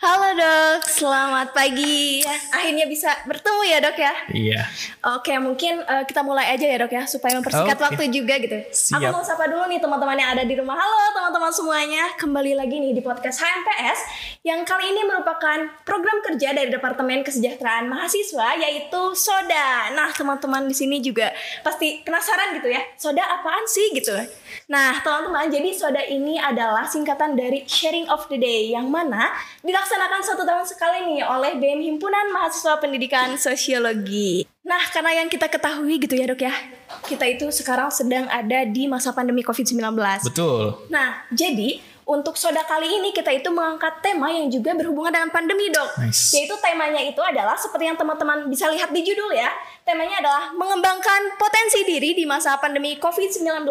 Dok, selamat pagi. Akhirnya bisa bertemu ya dok ya. Iya. Oke, mungkin uh, kita mulai aja ya dok ya, supaya mempersingkat Oke. waktu juga gitu. Siap. Aku mau sapa dulu nih teman-teman yang ada di rumah. Halo teman-teman semuanya, kembali lagi nih di podcast HMPS yang kali ini merupakan program kerja dari Departemen Kesejahteraan Mahasiswa yaitu Soda. Nah teman-teman di sini juga pasti penasaran gitu ya, Soda apaan sih gitu. Nah teman-teman, jadi Soda ini adalah singkatan dari Sharing of the Day yang mana dilaksanakan satu tahun sekali nih oleh BEM Himpunan Mahasiswa Pendidikan Sosiologi. Nah, karena yang kita ketahui gitu ya dok ya, kita itu sekarang sedang ada di masa pandemi COVID-19. Betul. Nah, jadi untuk soda kali ini kita itu mengangkat tema yang juga berhubungan dengan pandemi dok. Nice. Yaitu temanya itu adalah seperti yang teman-teman bisa lihat di judul ya. Temanya adalah mengembangkan potensi diri di masa pandemi COVID-19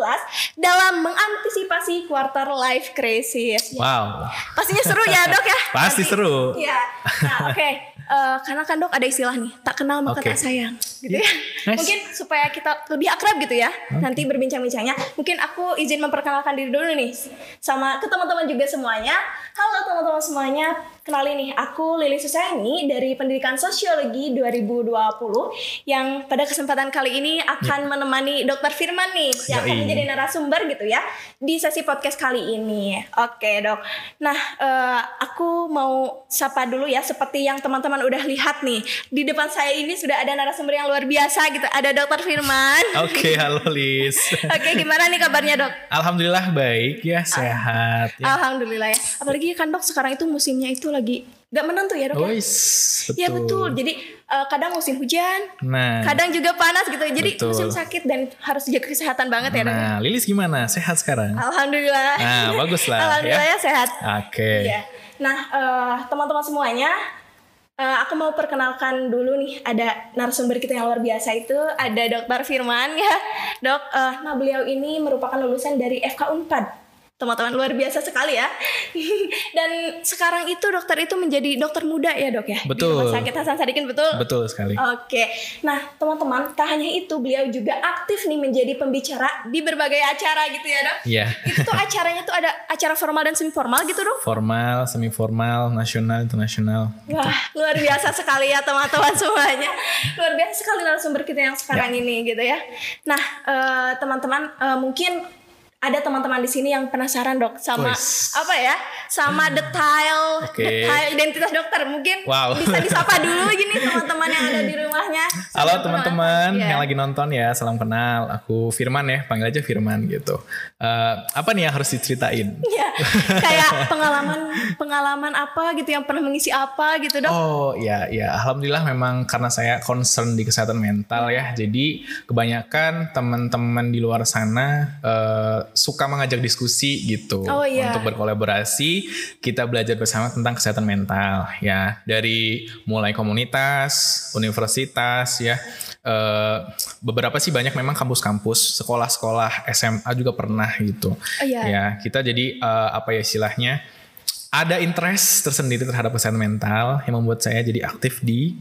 dalam mengantisipasi quarter life crisis. Wow. Pastinya seru ya dok ya? Pasti seru. Iya. Nah oke. Eh, karena kan dok ada istilah nih, tak kenal maka Oke. tak sayang, gitu ya. Nice. Mungkin supaya kita lebih akrab gitu ya, nanti berbincang-bincangnya. Mungkin aku izin memperkenalkan diri dulu nih, sama ke teman-teman juga semuanya. Halo teman-teman semuanya, kenalin nih, aku Lili Susaini dari Pendidikan Sosiologi 2020 yang pada kesempatan kali ini akan menemani Dokter Firman nih, yang akan menjadi narasumber gitu ya di sesi podcast kali ini. Oke dok. Nah, eh, aku mau sapa dulu ya, seperti yang teman-teman udah lihat nih di depan saya ini sudah ada narasumber yang luar biasa gitu. Ada Dokter Firman. Oke, halo Lis. Oke, gimana nih kabarnya dok? Alhamdulillah baik ya, sehat ya. Alhamdulillah ya. Apalagi kan dok sekarang itu musimnya itu lagi gak menentu ya dok ya? Ois, betul. Iya betul. Jadi eh, kadang musim hujan, Nah, kadang juga panas gitu. Jadi Betul. musim sakit dan harus jaga kesehatan banget ya dok. ya? nah Lilis gimana? Sehat sekarang? Alhamdulillah. Nah, bagus lah Alhamdulillah ya. ya sehat. Oke. Iya. Nah, eh, teman-teman semuanya, eh, aku mau perkenalkan dulu nih ada narasumber kita yang luar biasa itu ada Dokter Firman ya, dok. eh, nah beliau ini merupakan lulusan dari FK Unpad. Teman-teman luar biasa sekali ya. Dan sekarang itu dokter itu menjadi dokter muda ya dok ya. Di Betul. Rumah Sakit Hasan Sadikin betul. Betul sekali. Oke, nah teman-teman, tak hanya itu beliau juga aktif nih menjadi pembicara di berbagai acara gitu ya dok. Iya. Itu tuh acaranya tuh ada acara formal dan semi formal gitu dong. Formal, semi formal, nasional, internasional. Wah, luar biasa sekali ya teman-teman semuanya. Luar biasa sekali narasumber kita yang sekarang ini gitu ya. Nah, eh, teman-teman eh, mungkin ada teman-teman di sini yang penasaran dok sama Wis. apa ya? Sama detail Oke. detail identitas dokter. Mungkin Wow. bisa disapa dulu gini teman-teman yang ada di rumahnya. Halo teman-teman. Iya. yang lagi nonton ya, salam kenal. Aku Firman ya, panggil aja Firman gitu. Eh, apa nih yang harus diceritain? Iya, kayak pengalaman pengalaman apa gitu yang pernah mengisi apa gitu dok. Oh ya ya alhamdulillah memang karena saya concern di kesehatan mental ya jadi kebanyakan teman-teman di luar sana eh, suka mengajak diskusi gitu Oh, iya. untuk berkolaborasi kita belajar bersama tentang kesehatan mental ya dari mulai komunitas universitas ya eh, beberapa sih banyak memang kampus-kampus sekolah-sekolah SMA juga pernah gitu Oh, iya. ya kita jadi eh, apa ya istilahnya ada interest tersendiri terhadap kesehatan mental yang membuat saya jadi aktif di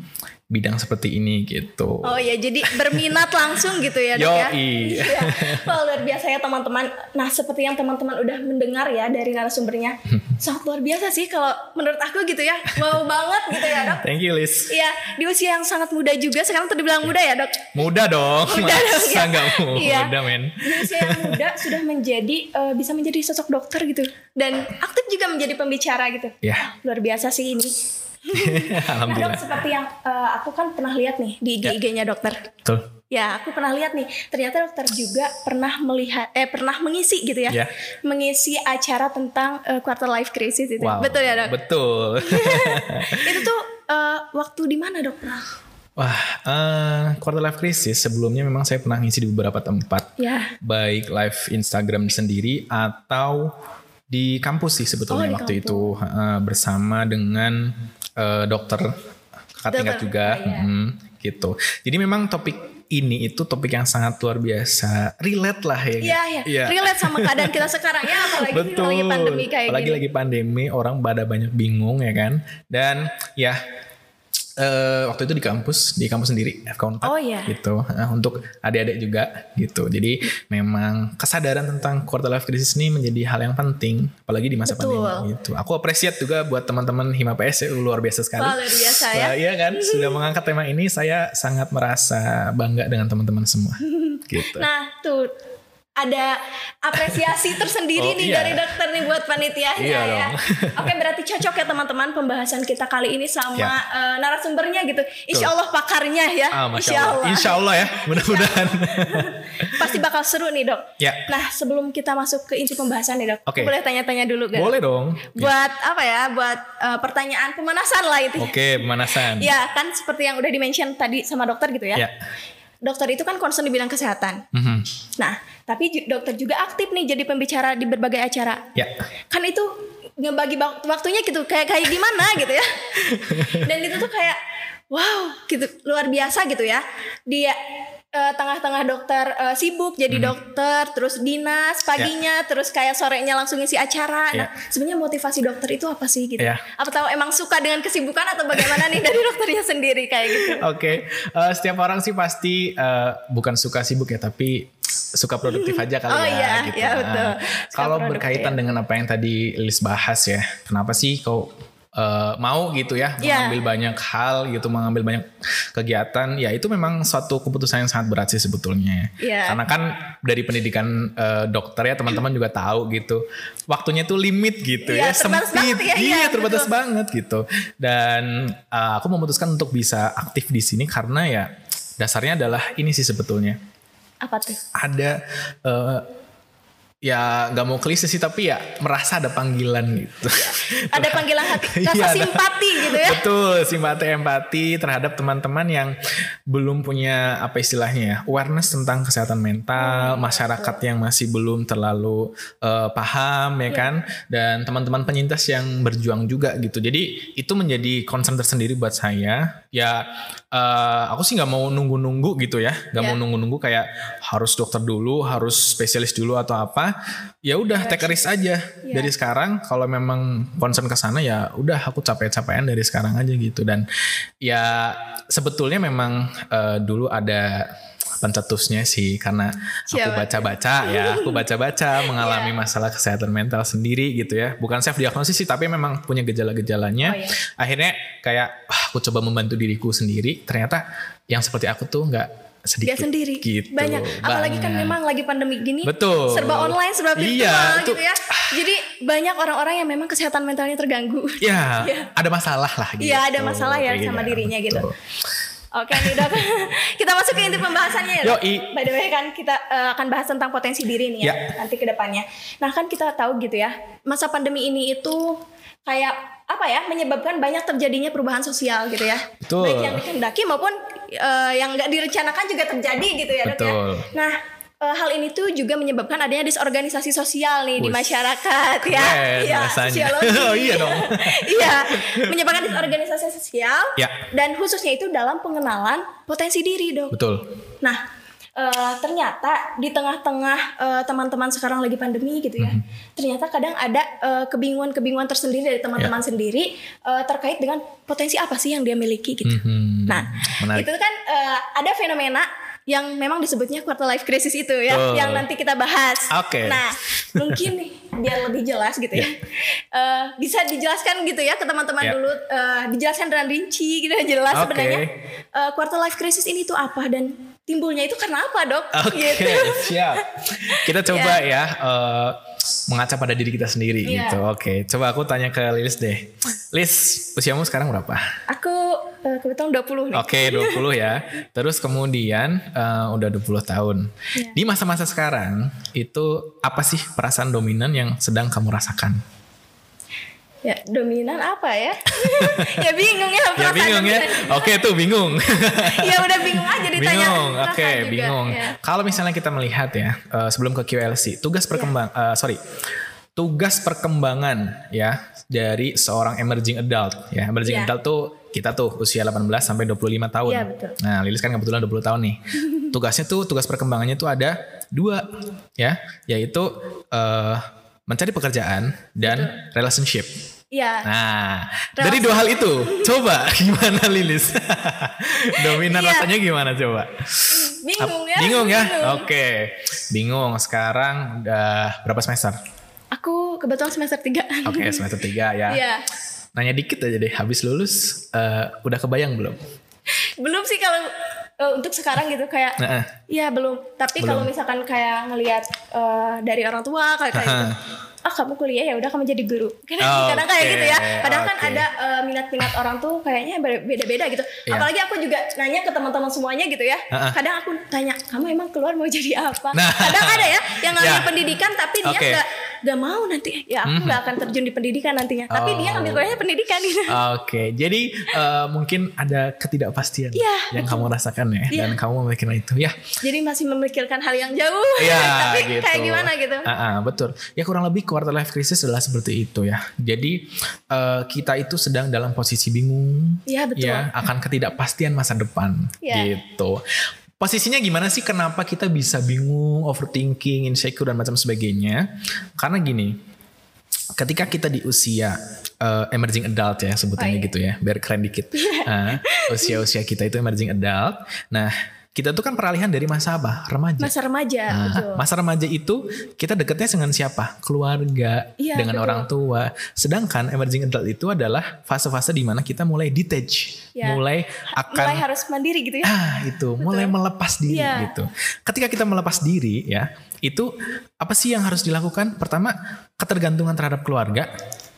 bidang seperti ini gitu. Oh ya, jadi berminat langsung gitu ya dok ya. Iya. Wah luar biasa ya teman-teman. Nah seperti yang teman-teman udah mendengar ya dari narasumbernya, sangat luar biasa sih kalau menurut aku gitu ya. Wow banget gitu ya dok. Thank you Liz. Iya di usia yang sangat muda juga sekarang tuh dibilang muda ya dok. Muda dong, Muda dong, masa ya. nggak muda Iya. men. Di usia yang muda sudah menjadi eh, bisa menjadi sosok dokter gitu dan aktif juga menjadi pembicara gitu. Ya, Luar biasa sih ini. Nah dok alhamdulillah. seperti yang eh, aku kan pernah lihat nih di Ya. IG-nya dokter. Betul. Ya, aku pernah lihat nih. Ternyata dokter juga pernah melihat eh pernah mengisi gitu ya. Ya. Mengisi acara tentang eh, quarter life crisis itu. Wow. Betul ya, Dok? Betul. itu tuh eh, waktu di mana, Dok? Wah, eh, quarter life crisis sebelumnya memang saya pernah ngisi di beberapa tempat. Ya. baik live Instagram sendiri atau di kampus sih sebetulnya Oh, waktu kampus. itu eh, bersama dengan eh, dokter kakak tingkat Dokter, juga iya. mm, gitu. Jadi memang topik ini itu topik yang sangat luar biasa, relate lah ya. Iya, iya. Iya. Relate sama keadaan kita sekarang ya, apalagi Betul. lagi pandemi kayak Apalagi gini. lagi pandemi, orang pada banyak bingung ya kan. Dan ya eh, waktu itu di kampus, di kampus sendiri, FK 4 Oh, iya. gitu. Eh, untuk adik-adik juga gitu. Jadi memang kesadaran tentang quarter life crisis ini menjadi hal yang penting, apalagi di masa Betul. pandemi gitu. Aku apresiat juga buat teman-teman Hima PS ya, luar biasa sekali. Luar biasa ya. Wah, iya kan, sudah mengangkat tema ini, saya sangat merasa bangga dengan teman-teman semua. gitu. Nah, tuh ada apresiasi tersendiri Oh, nih iya. dari dokter nih buat panitianya Iya ya. dong. Oke, berarti cocok ya teman-teman pembahasan kita kali ini sama Ya. eh, narasumbernya gitu. Insya Allah pakarnya ya. Ah, Insya Allah. Allah. Insya Allah ya, mudah-mudahan. Pasti bakal seru nih dok. ya, Nah, sebelum kita masuk ke inti pembahasan nih dok, Oke. boleh tanya-tanya dulu gak? boleh dong. Buat apa ya? Buat eh, pertanyaan pemanasan lah itu. Oke, pemanasan. Ya kan seperti yang udah dimention tadi sama dokter gitu ya. Ya. Dokter itu kan concern di bidang kesehatan. Mhm. Nah, tapi dokter juga aktif nih jadi pembicara di berbagai acara. Ya. Kan itu ngebagi waktunya gitu kayak kayak gimana gitu ya. Dan itu tuh kayak wow, gitu luar biasa gitu ya. Dia eh, tengah-tengah dokter eh, sibuk Hmm. jadi dokter, terus dinas paginya, terus kayak sorenya langsung ngisi acara. Nah, sebenarnya motivasi dokter itu apa sih gitu? Ya. Apa tahu emang suka dengan kesibukan atau bagaimana nih dari dokternya sendiri kayak gitu? Oke, eh, setiap orang sih pasti eh, bukan suka sibuk ya, tapi suka produktif aja kali Oh ya. iya, gitu. iya, betul. Nah, Kalau berkaitan dengan apa yang tadi Lilis bahas ya, kenapa sih kau eh, mau gitu ya Iya. mengambil banyak hal gitu, mengambil banyak kegiatan, ya itu memang suatu keputusan yang sangat berat sih sebetulnya. Iya. Karena kan dari pendidikan eh, dokter ya teman-teman juga tahu gitu, waktunya tuh limit gitu Iya, ya, sempit, ya, iya iya, terbatas betul. banget gitu. Dan uh, aku memutuskan untuk bisa aktif di sini karena ya dasarnya adalah ini sih sebetulnya Apa tuh? ada uh, ya nggak mau klise sih tapi ya merasa ada panggilan gitu. Ada panggilan hati, rasa Iya, ada. simpati gitu ya. Betul, simpati empati terhadap teman-teman yang belum punya apa istilahnya ya, awareness tentang kesehatan mental, masyarakat yang masih belum terlalu eh, paham ya kan, dan teman-teman penyintas yang berjuang juga gitu. Jadi itu menjadi concern tersendiri buat saya. Ya eh, aku sih nggak mau nunggu-nunggu gitu ya, nggak Ya. mau nunggu-nunggu kayak harus dokter dulu, harus spesialis dulu atau apa. Ya udah take a risk aja dari sekarang. Kalau memang concern ke sana ya udah aku capek-capekan dari sekarang aja gitu. Dan ya sebetulnya memang eh, dulu ada pencetusnya sih karena aku baca-baca ya, aku baca-baca mengalami masalah kesehatan mental sendiri gitu ya. Bukan self diagnosis sih tapi memang punya gejala-gejalanya. Oh, iya. Akhirnya kayak aku coba membantu diriku sendiri. Ternyata yang seperti aku tuh nggak sedikit Dia sendiri gitu. banyak apalagi kan banyak. memang lagi pandemi gini Betul. serba online serba virtual Iya, gitu itu- ya jadi banyak orang-orang yang memang kesehatan mentalnya terganggu Ya, Iya. ada masalah lah gitu. Iya, ada masalah ya Iya, sama dirinya gitu. betul. Oke nih dok, kita masuk ke inti pembahasannya ya. Yoi. By the way kan kita eh, akan bahas tentang potensi diri nih ya, Ya. nanti ke depannya. Nah kan kita tahu gitu ya, masa pandemi ini itu kayak apa ya menyebabkan banyak terjadinya perubahan sosial gitu ya. Betul. Baik yang dikehendaki maupun eh, yang nggak direncanakan juga terjadi gitu ya dok ya. Betul. Nah eh, hal ini tuh juga menyebabkan adanya disorganisasi sosial nih di masyarakat ya. Keren Iya, bahasanya. sosiologi. Oh, iya dong. Iya, menyebabkan disorganisasi sosial Ya. dan khususnya itu dalam pengenalan potensi diri dok. Betul. Nah eh, ternyata di tengah-tengah eh, teman-teman sekarang lagi pandemi gitu ya, Mhm. ternyata kadang ada eh, kebingungan-kebingungan tersendiri dari teman-teman Ya. sendiri eh, terkait dengan potensi apa sih yang dia miliki gitu. Mhm. Nah Menarik. itu kan eh, ada fenomena yang memang disebutnya quarter life crisis itu ya, Betul. yang nanti kita bahas. Oke. Nah mungkin nih biar lebih jelas gitu ya, Eh, bisa dijelaskan gitu ya ke teman-teman Ya. dulu, eh, dijelaskan dengan rinci gitu jelas Oke. sebenarnya eh, quarter life crisis ini tuh apa dan timbulnya itu karena apa dok? Oke, Gitu. siap. Kita coba ya eh, mengaca pada diri kita sendiri Iya. gitu. Oke, coba aku tanya ke Lilis deh. Lis, usiamu sekarang berapa? Aku eh, kebetulan 20 nih. Oke, 20 ya. Terus kemudian eh, udah 20 tahun. Iya. Di masa-masa sekarang itu apa sih perasaan dominan yang sedang kamu rasakan? Ya dominan apa ya? ya bingung ya. Ya bingung ya. dominan. Oke tuh bingung. ya udah bingung aja ditanya. bingung. Oke, juga, bingung. ya. Kalau misalnya kita melihat ya eh, sebelum ke QLC, tugas perkembang eh, sorry. Tugas perkembangan ya dari seorang emerging adult ya. Emerging Iya. adult tuh kita tuh usia 18 sampai 25 tahun. Iya, betul. Nah, Lilis kan kebetulan 20 tahun nih. Tugasnya tuh tugas perkembangannya tuh ada dua ya, yaitu eh, mencari pekerjaan dan relationship Iya. Nah, Relasi. dari dua hal itu, coba gimana Lilis? Dominan Iya. rasanya gimana coba? Bingung ya. Bingung ya? Bingung. Oke, bingung. Sekarang udah berapa semester? Aku kebetulan semester 3. Oke, semester 3 ya. Iya. Nanya dikit aja deh, habis lulus eh, udah kebayang belum? Belum sih kalau eh, untuk sekarang gitu kayak eh. Iya belum. Tapi kalau misalkan kayak ngelihat eh, dari orang tua kayak kayak gitu. Ah kamu kuliah ya udah kamu jadi guru. Kadang, kadang kayak Oke, gitu ya. Padahal kan oke. ada eh, minat-minat orang tuh kayaknya beda-beda gitu. Iya. Apalagi aku juga nanya ke teman-teman semuanya gitu ya. Heeh. Kadang aku tanya, "Kamu emang keluar mau jadi apa?" Nah. Kadang ada ya yang ngambil Ya. pendidikan tapi dia Oke. nggak nggak mau nanti. Ya aku nggak akan terjun di pendidikan nantinya. Tapi dia Oh. ngambil kuliahnya pendidikan gitu. Oke, jadi eh, mungkin ada ketidakpastian Iya, yang kamu rasakan ya, Iya. dan kamu memikirkan itu ya. Jadi masih memikirkan hal yang jauh. Iya, tapi gitu. kayak gimana gitu. Ah, betul. Ya kurang lebih quarter life crisis adalah seperti itu ya. Jadi eh, kita itu sedang dalam posisi bingung. Iya, betul. Ya, akan ketidakpastian masa depan. Iya. Gitu. Posisinya gimana sih? Kenapa kita bisa bingung, overthinking, insecure dan macam sebagainya? Karena gini, ketika kita di usia eh, emerging adult ya sebutannya Oh, iya. gitu ya, biar keren dikit. Ah, usia-usia kita itu emerging adult. Nah, kita tuh kan peralihan dari masa apa? Remaja. Masa remaja, Nah, betul. masa remaja itu kita deketnya dengan siapa? Keluarga, Iya, dengan betul. orang tua. Sedangkan emerging adult itu adalah fase-fase di mana kita mulai detach, Ya. mulai akan Mulai harus mandiri gitu ya. ah itu, mulai melepas diri Iya. gitu. Ketika kita melepas diri ya, itu apa sih yang harus dilakukan? Pertama, ketergantungan terhadap keluarga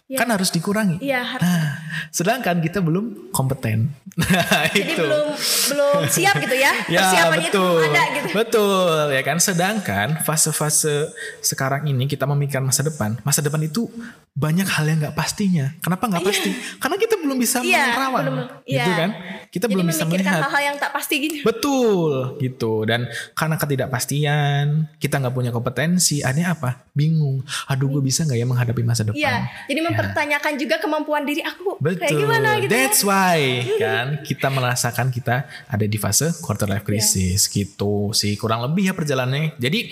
Iya. kan harus dikurangi. Iya, harus. Nah, sedangkan kita belum kompeten. Nah, Jadi itu. belum belum siap gitu ya. Ya Persiapannya itu betul, belum ada gitu. betul ya kan. Sedangkan fase-fase sekarang ini kita memikirkan masa depan. Masa depan itu banyak hal yang nggak pastinya. Kenapa nggak pasti? Karena kita belum bisa Iya, menerawang, belum- gitu iya. kan? Kita Jadi belum bisa melihat. hal-hal yang tak pasti gitu. Betul gitu dan karena ketidakpastian kita nggak punya kompetensi akhirnya apa bingung aduh gue bisa nggak ya menghadapi masa depan Iya, jadi mempertanyakan juga kemampuan diri aku Betul. kayak gimana gitu. That's why kan kita merasakan kita ada di fase quarter life crisis gitu sih kurang lebih ya perjalanannya. Jadi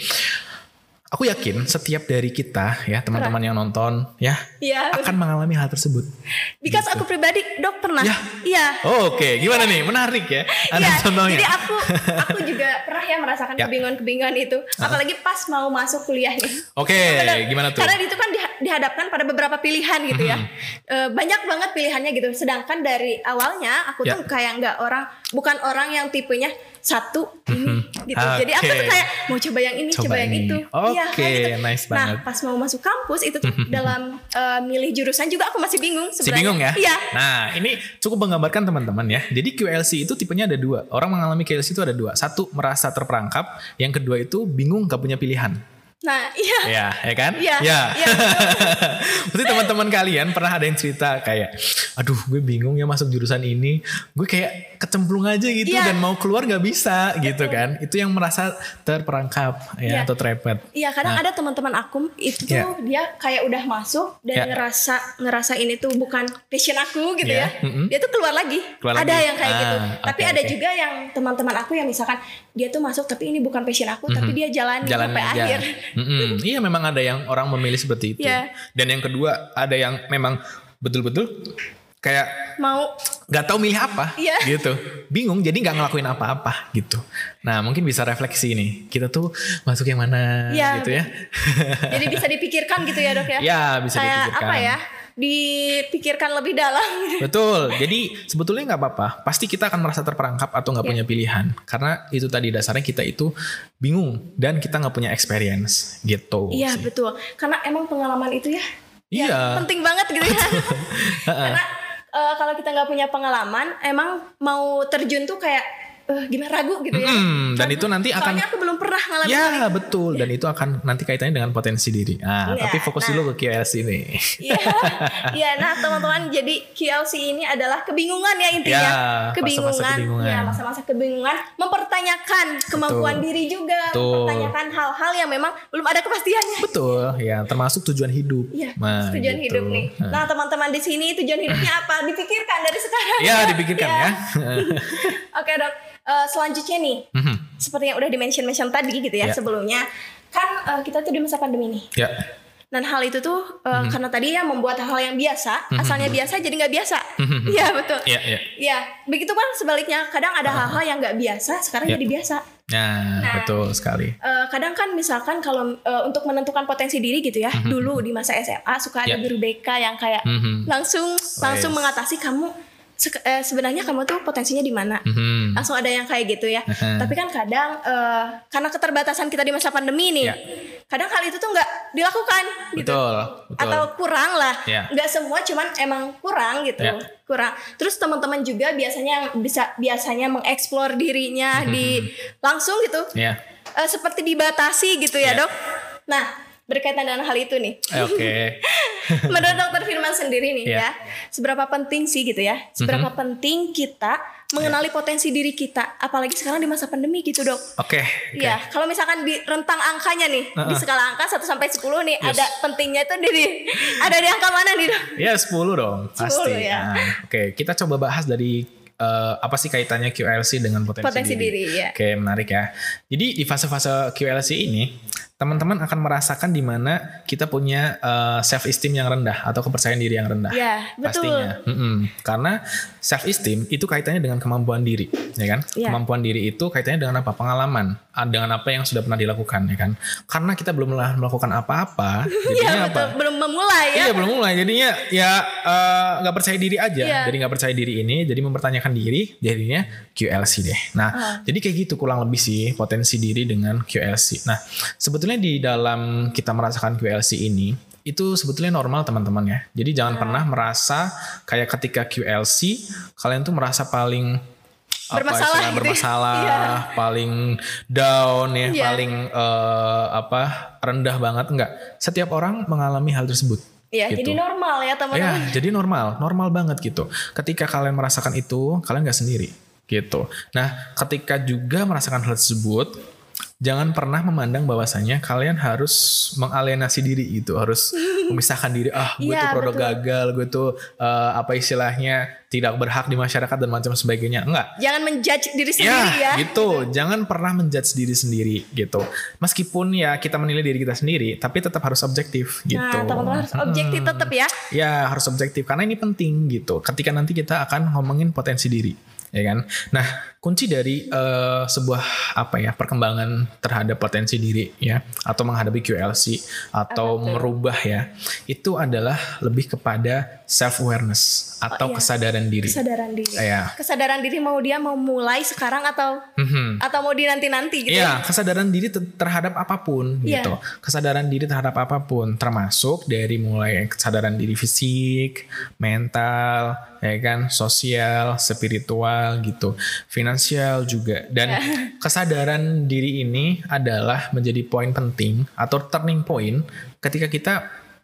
aku yakin setiap dari kita ya teman-teman yang nonton ya Iya. akan mengalami hal tersebut. Because aku pribadi dok pernah. Ya. Iya. Oke, gimana nih? Menarik ya. Ada Iya, contohnya. jadi aku aku juga pernah ya merasakan Ya. kebingungan-kebingungan itu, apalagi pas mau masuk kuliah nih. Oke, Benar. gimana tuh? Karena itu kan diha- dihadapkan pada beberapa pilihan gitu ya. Eh, banyak banget pilihannya gitu. Sedangkan dari awalnya aku Ya. tuh kayak nggak orang, bukan orang yang tipenya satu ini gitu. Jadi aku tuh kayak mau coba yang ini, Coba coba, yang ini. itu. Oke, Iya, kayak gitu. nice Nah, banget. pas mau masuk kampus itu tuh dalam eh, milih jurusan juga aku masih bingung Si sebenarnya. bingung ya? Iya. Nah, ini cukup menggambarkan teman-teman ya. Jadi QLC itu tipenya ada dua. Orang mengalami QLC itu ada dua. Satu merasa terperangkap, yang kedua itu bingung gak punya pilihan. Nah, iya. Ya, ya kan? Iya. Ya. Iya, Berarti teman-teman kalian pernah ada yang cerita kayak, aduh gue bingung ya masuk jurusan ini, gue kayak kecemplung aja gitu Iya. dan mau keluar nggak bisa gitu kan? Itu yang merasa terperangkap ya Iya. atau trepet. Iya kadang ada teman-teman aku itu tuh Nah. Iya. dia kayak udah masuk dan Iya. ngerasa ngerasa ini tuh bukan passion aku gitu Iya, ya. mm-mm. Dia tuh keluar lagi. Keluar ada lagi. yang kayak Ah, gitu. Tapi ada oke. juga yang teman-teman aku yang misalkan dia tuh masuk tapi ini bukan passion aku tapi dia Jalan sampai aja. akhir. Mm-mm. Iya memang ada yang orang memilih seperti itu. Iya. Dan yang kedua ada yang memang betul-betul kayak Mau nggak tahu milih apa Iya. gitu bingung jadi nggak ngelakuin apa-apa gitu nah mungkin bisa refleksi nih kita tuh masuk yang mana Iya, gitu ya jadi bisa dipikirkan gitu ya dok ya. ya bisa kayak dipikirkan apa ya? Dipikirkan lebih dalam. betul jadi sebetulnya nggak apa-apa pasti kita akan merasa terperangkap atau nggak Iya. punya pilihan karena itu tadi dasarnya kita itu bingung dan kita nggak punya experience gitu Iya betul. Karena emang pengalaman itu ya ya, Iya. penting banget gitu ya. Karena eh, kalau kita nggak punya pengalaman, emang mau terjun tuh kayak eh, gimana ragu gitu ya. Mm, dan itu nanti akan Soalnya aku belum pernah ngalamin. Ya betul dan itu akan nanti kaitannya dengan potensi diri. Ah Iya, tapi fokus nah. dulu ke QLC ini. Iya, iya. Nah teman-teman, jadi QLC ini adalah kebingungan ya intinya. Ya, kebingungan, masa-masa kebingungan. ya masa-masa kebingungan, mempertanyakan kemampuan diri juga, Betul. mempertanyakan hal-hal yang memang belum ada kepastiannya. Betul ya termasuk tujuan hidup. Iya, Nah, tujuan gitu. hidup nih. Nah. Nah teman-teman di sini tujuan hidupnya apa? Dipikirkan dari sekarang. Ya dipikirkan Iya. ya. Oke dok, Eh, selanjutnya nih, Mhm. seperti yang udah di mention mention tadi gitu ya Ya. sebelumnya, kan eh, kita tuh di masa pandemi nih. ya Dan hal itu tuh uh, Mhm. karena tadi ya membuat hal yang biasa, Mhm. asalnya biasa jadi nggak biasa. Iya betul. Iya, iya. Iya, begitu kan sebaliknya. Kadang ada hal-hal yang nggak biasa, sekarang Ya. jadi biasa. Nah, Nah. betul sekali. Eh, kadang kan misalkan kalau eh, untuk menentukan potensi diri gitu ya, Mhm. dulu di masa SMA suka ada Ya. guru BK yang kayak Mhm. langsung langsung Wes. mengatasi kamu sek- eh, sebenarnya kamu tuh potensinya di mana. Mhm. Langsung ada yang kayak gitu ya. Aha. Tapi kan kadang eh, karena keterbatasan kita di masa pandemi nih, Ya. kadang hal itu tuh nggak dilakukan gitu. Betul, betul. Atau kurang lah, nggak semua, cuman emang kurang gitu, Ya. kurang. Terus teman-teman juga biasanya bisa biasanya mengeksplor dirinya di langsung gitu, Ya. Eh, seperti dibatasi gitu ya Ya. dok. Nah berkaitan dengan hal itu nih, Eh, Oke. menurut dokter Firman sendiri nih Ya. ya, seberapa penting sih gitu ya, seberapa penting kita mengenali potensi diri kita, apalagi sekarang di masa pandemi gitu dok. Oke. oke. Iya, kalau misalkan di rentang angkanya nih, di Uh-uh. skala angka 1 sampai 10 nih, Yes. ada pentingnya itu di, di- ada di angka mana nih, Dok? Ya 10 dong, 10 pasti. ya. Nah, Oke, kita coba bahas dari eh, apa sih kaitannya QLC dengan potensi, Potensi diri, ya. Oke, menarik ya. Jadi di fase-fase QLC ini, teman-teman akan merasakan di mana kita punya self esteem yang rendah atau kepercayaan diri yang rendah. Ya, betul. Pastinya. Mm-mm. Karena self esteem itu kaitannya dengan kemampuan diri, ya kan? Iya. Kemampuan diri itu kaitannya dengan apa? Pengalaman, ah, dengan apa yang sudah pernah dilakukan, ya kan? Karena kita belum melakukan apa-apa, jadinya Iya, apa? betul. Belum memulai ya. Iya belum mulai jadinya ya eh, nggak percaya diri aja Iya. jadi nggak percaya diri ini jadi mempertanyakan diri jadinya QLC deh nah Ah. jadi kayak gitu kurang lebih sih potensi diri dengan QLC nah sebetulnya di dalam kita merasakan QLC ini itu sebetulnya normal teman-teman ya jadi jangan Ah. pernah merasa kayak ketika QLC kalian tuh merasa paling apa Bermasalah istilah, gitu ya. bermasalah Iya. paling down ya Iya. paling eh, apa rendah banget enggak setiap orang mengalami hal tersebut Iya, gitu. jadi normal ya Ya, teman-teman. jadi normal, normal banget gitu. Ketika kalian merasakan itu, kalian nggak sendiri gitu. Nah, ketika juga merasakan hal tersebut, jangan pernah memandang bahwasanya kalian harus mengalienasi diri gitu, harus memisahkan diri. Ah, gue Iya, tuh produk betul. gagal, gue tuh eh, apa istilahnya tidak berhak di masyarakat dan macam sebagainya. Enggak. Jangan menjudge diri sendiri ya. Ya, gitu. Jangan pernah menjudge diri sendiri gitu. Meskipun ya kita menilai diri kita sendiri, tapi tetap harus objektif gitu. Nah, teman-teman harus objektif Hmm. tetap ya. Ya harus objektif karena ini penting gitu. Ketika nanti kita akan ngomongin potensi diri, ya kan? Nah kunci dari eh, sebuah apa ya perkembangan terhadap potensi diri ya, atau menghadapi QLC atau tuh? merubah ya, itu adalah lebih kepada self awareness atau Oh, iya. kesadaran diri. Kesadaran diri. Ya. Kesadaran diri mau dia mau mulai sekarang atau Mhm. atau mau di nanti-nanti gitu Iya, ya. kesadaran diri te- terhadap apa pun Iya. gitu. Kesadaran diri terhadap apa pun termasuk dari mulai kesadaran diri fisik, mental, ya kan, sosial, spiritual gitu, finansial juga. Dan Iya. kesadaran diri ini adalah menjadi poin penting atau turning point ketika kita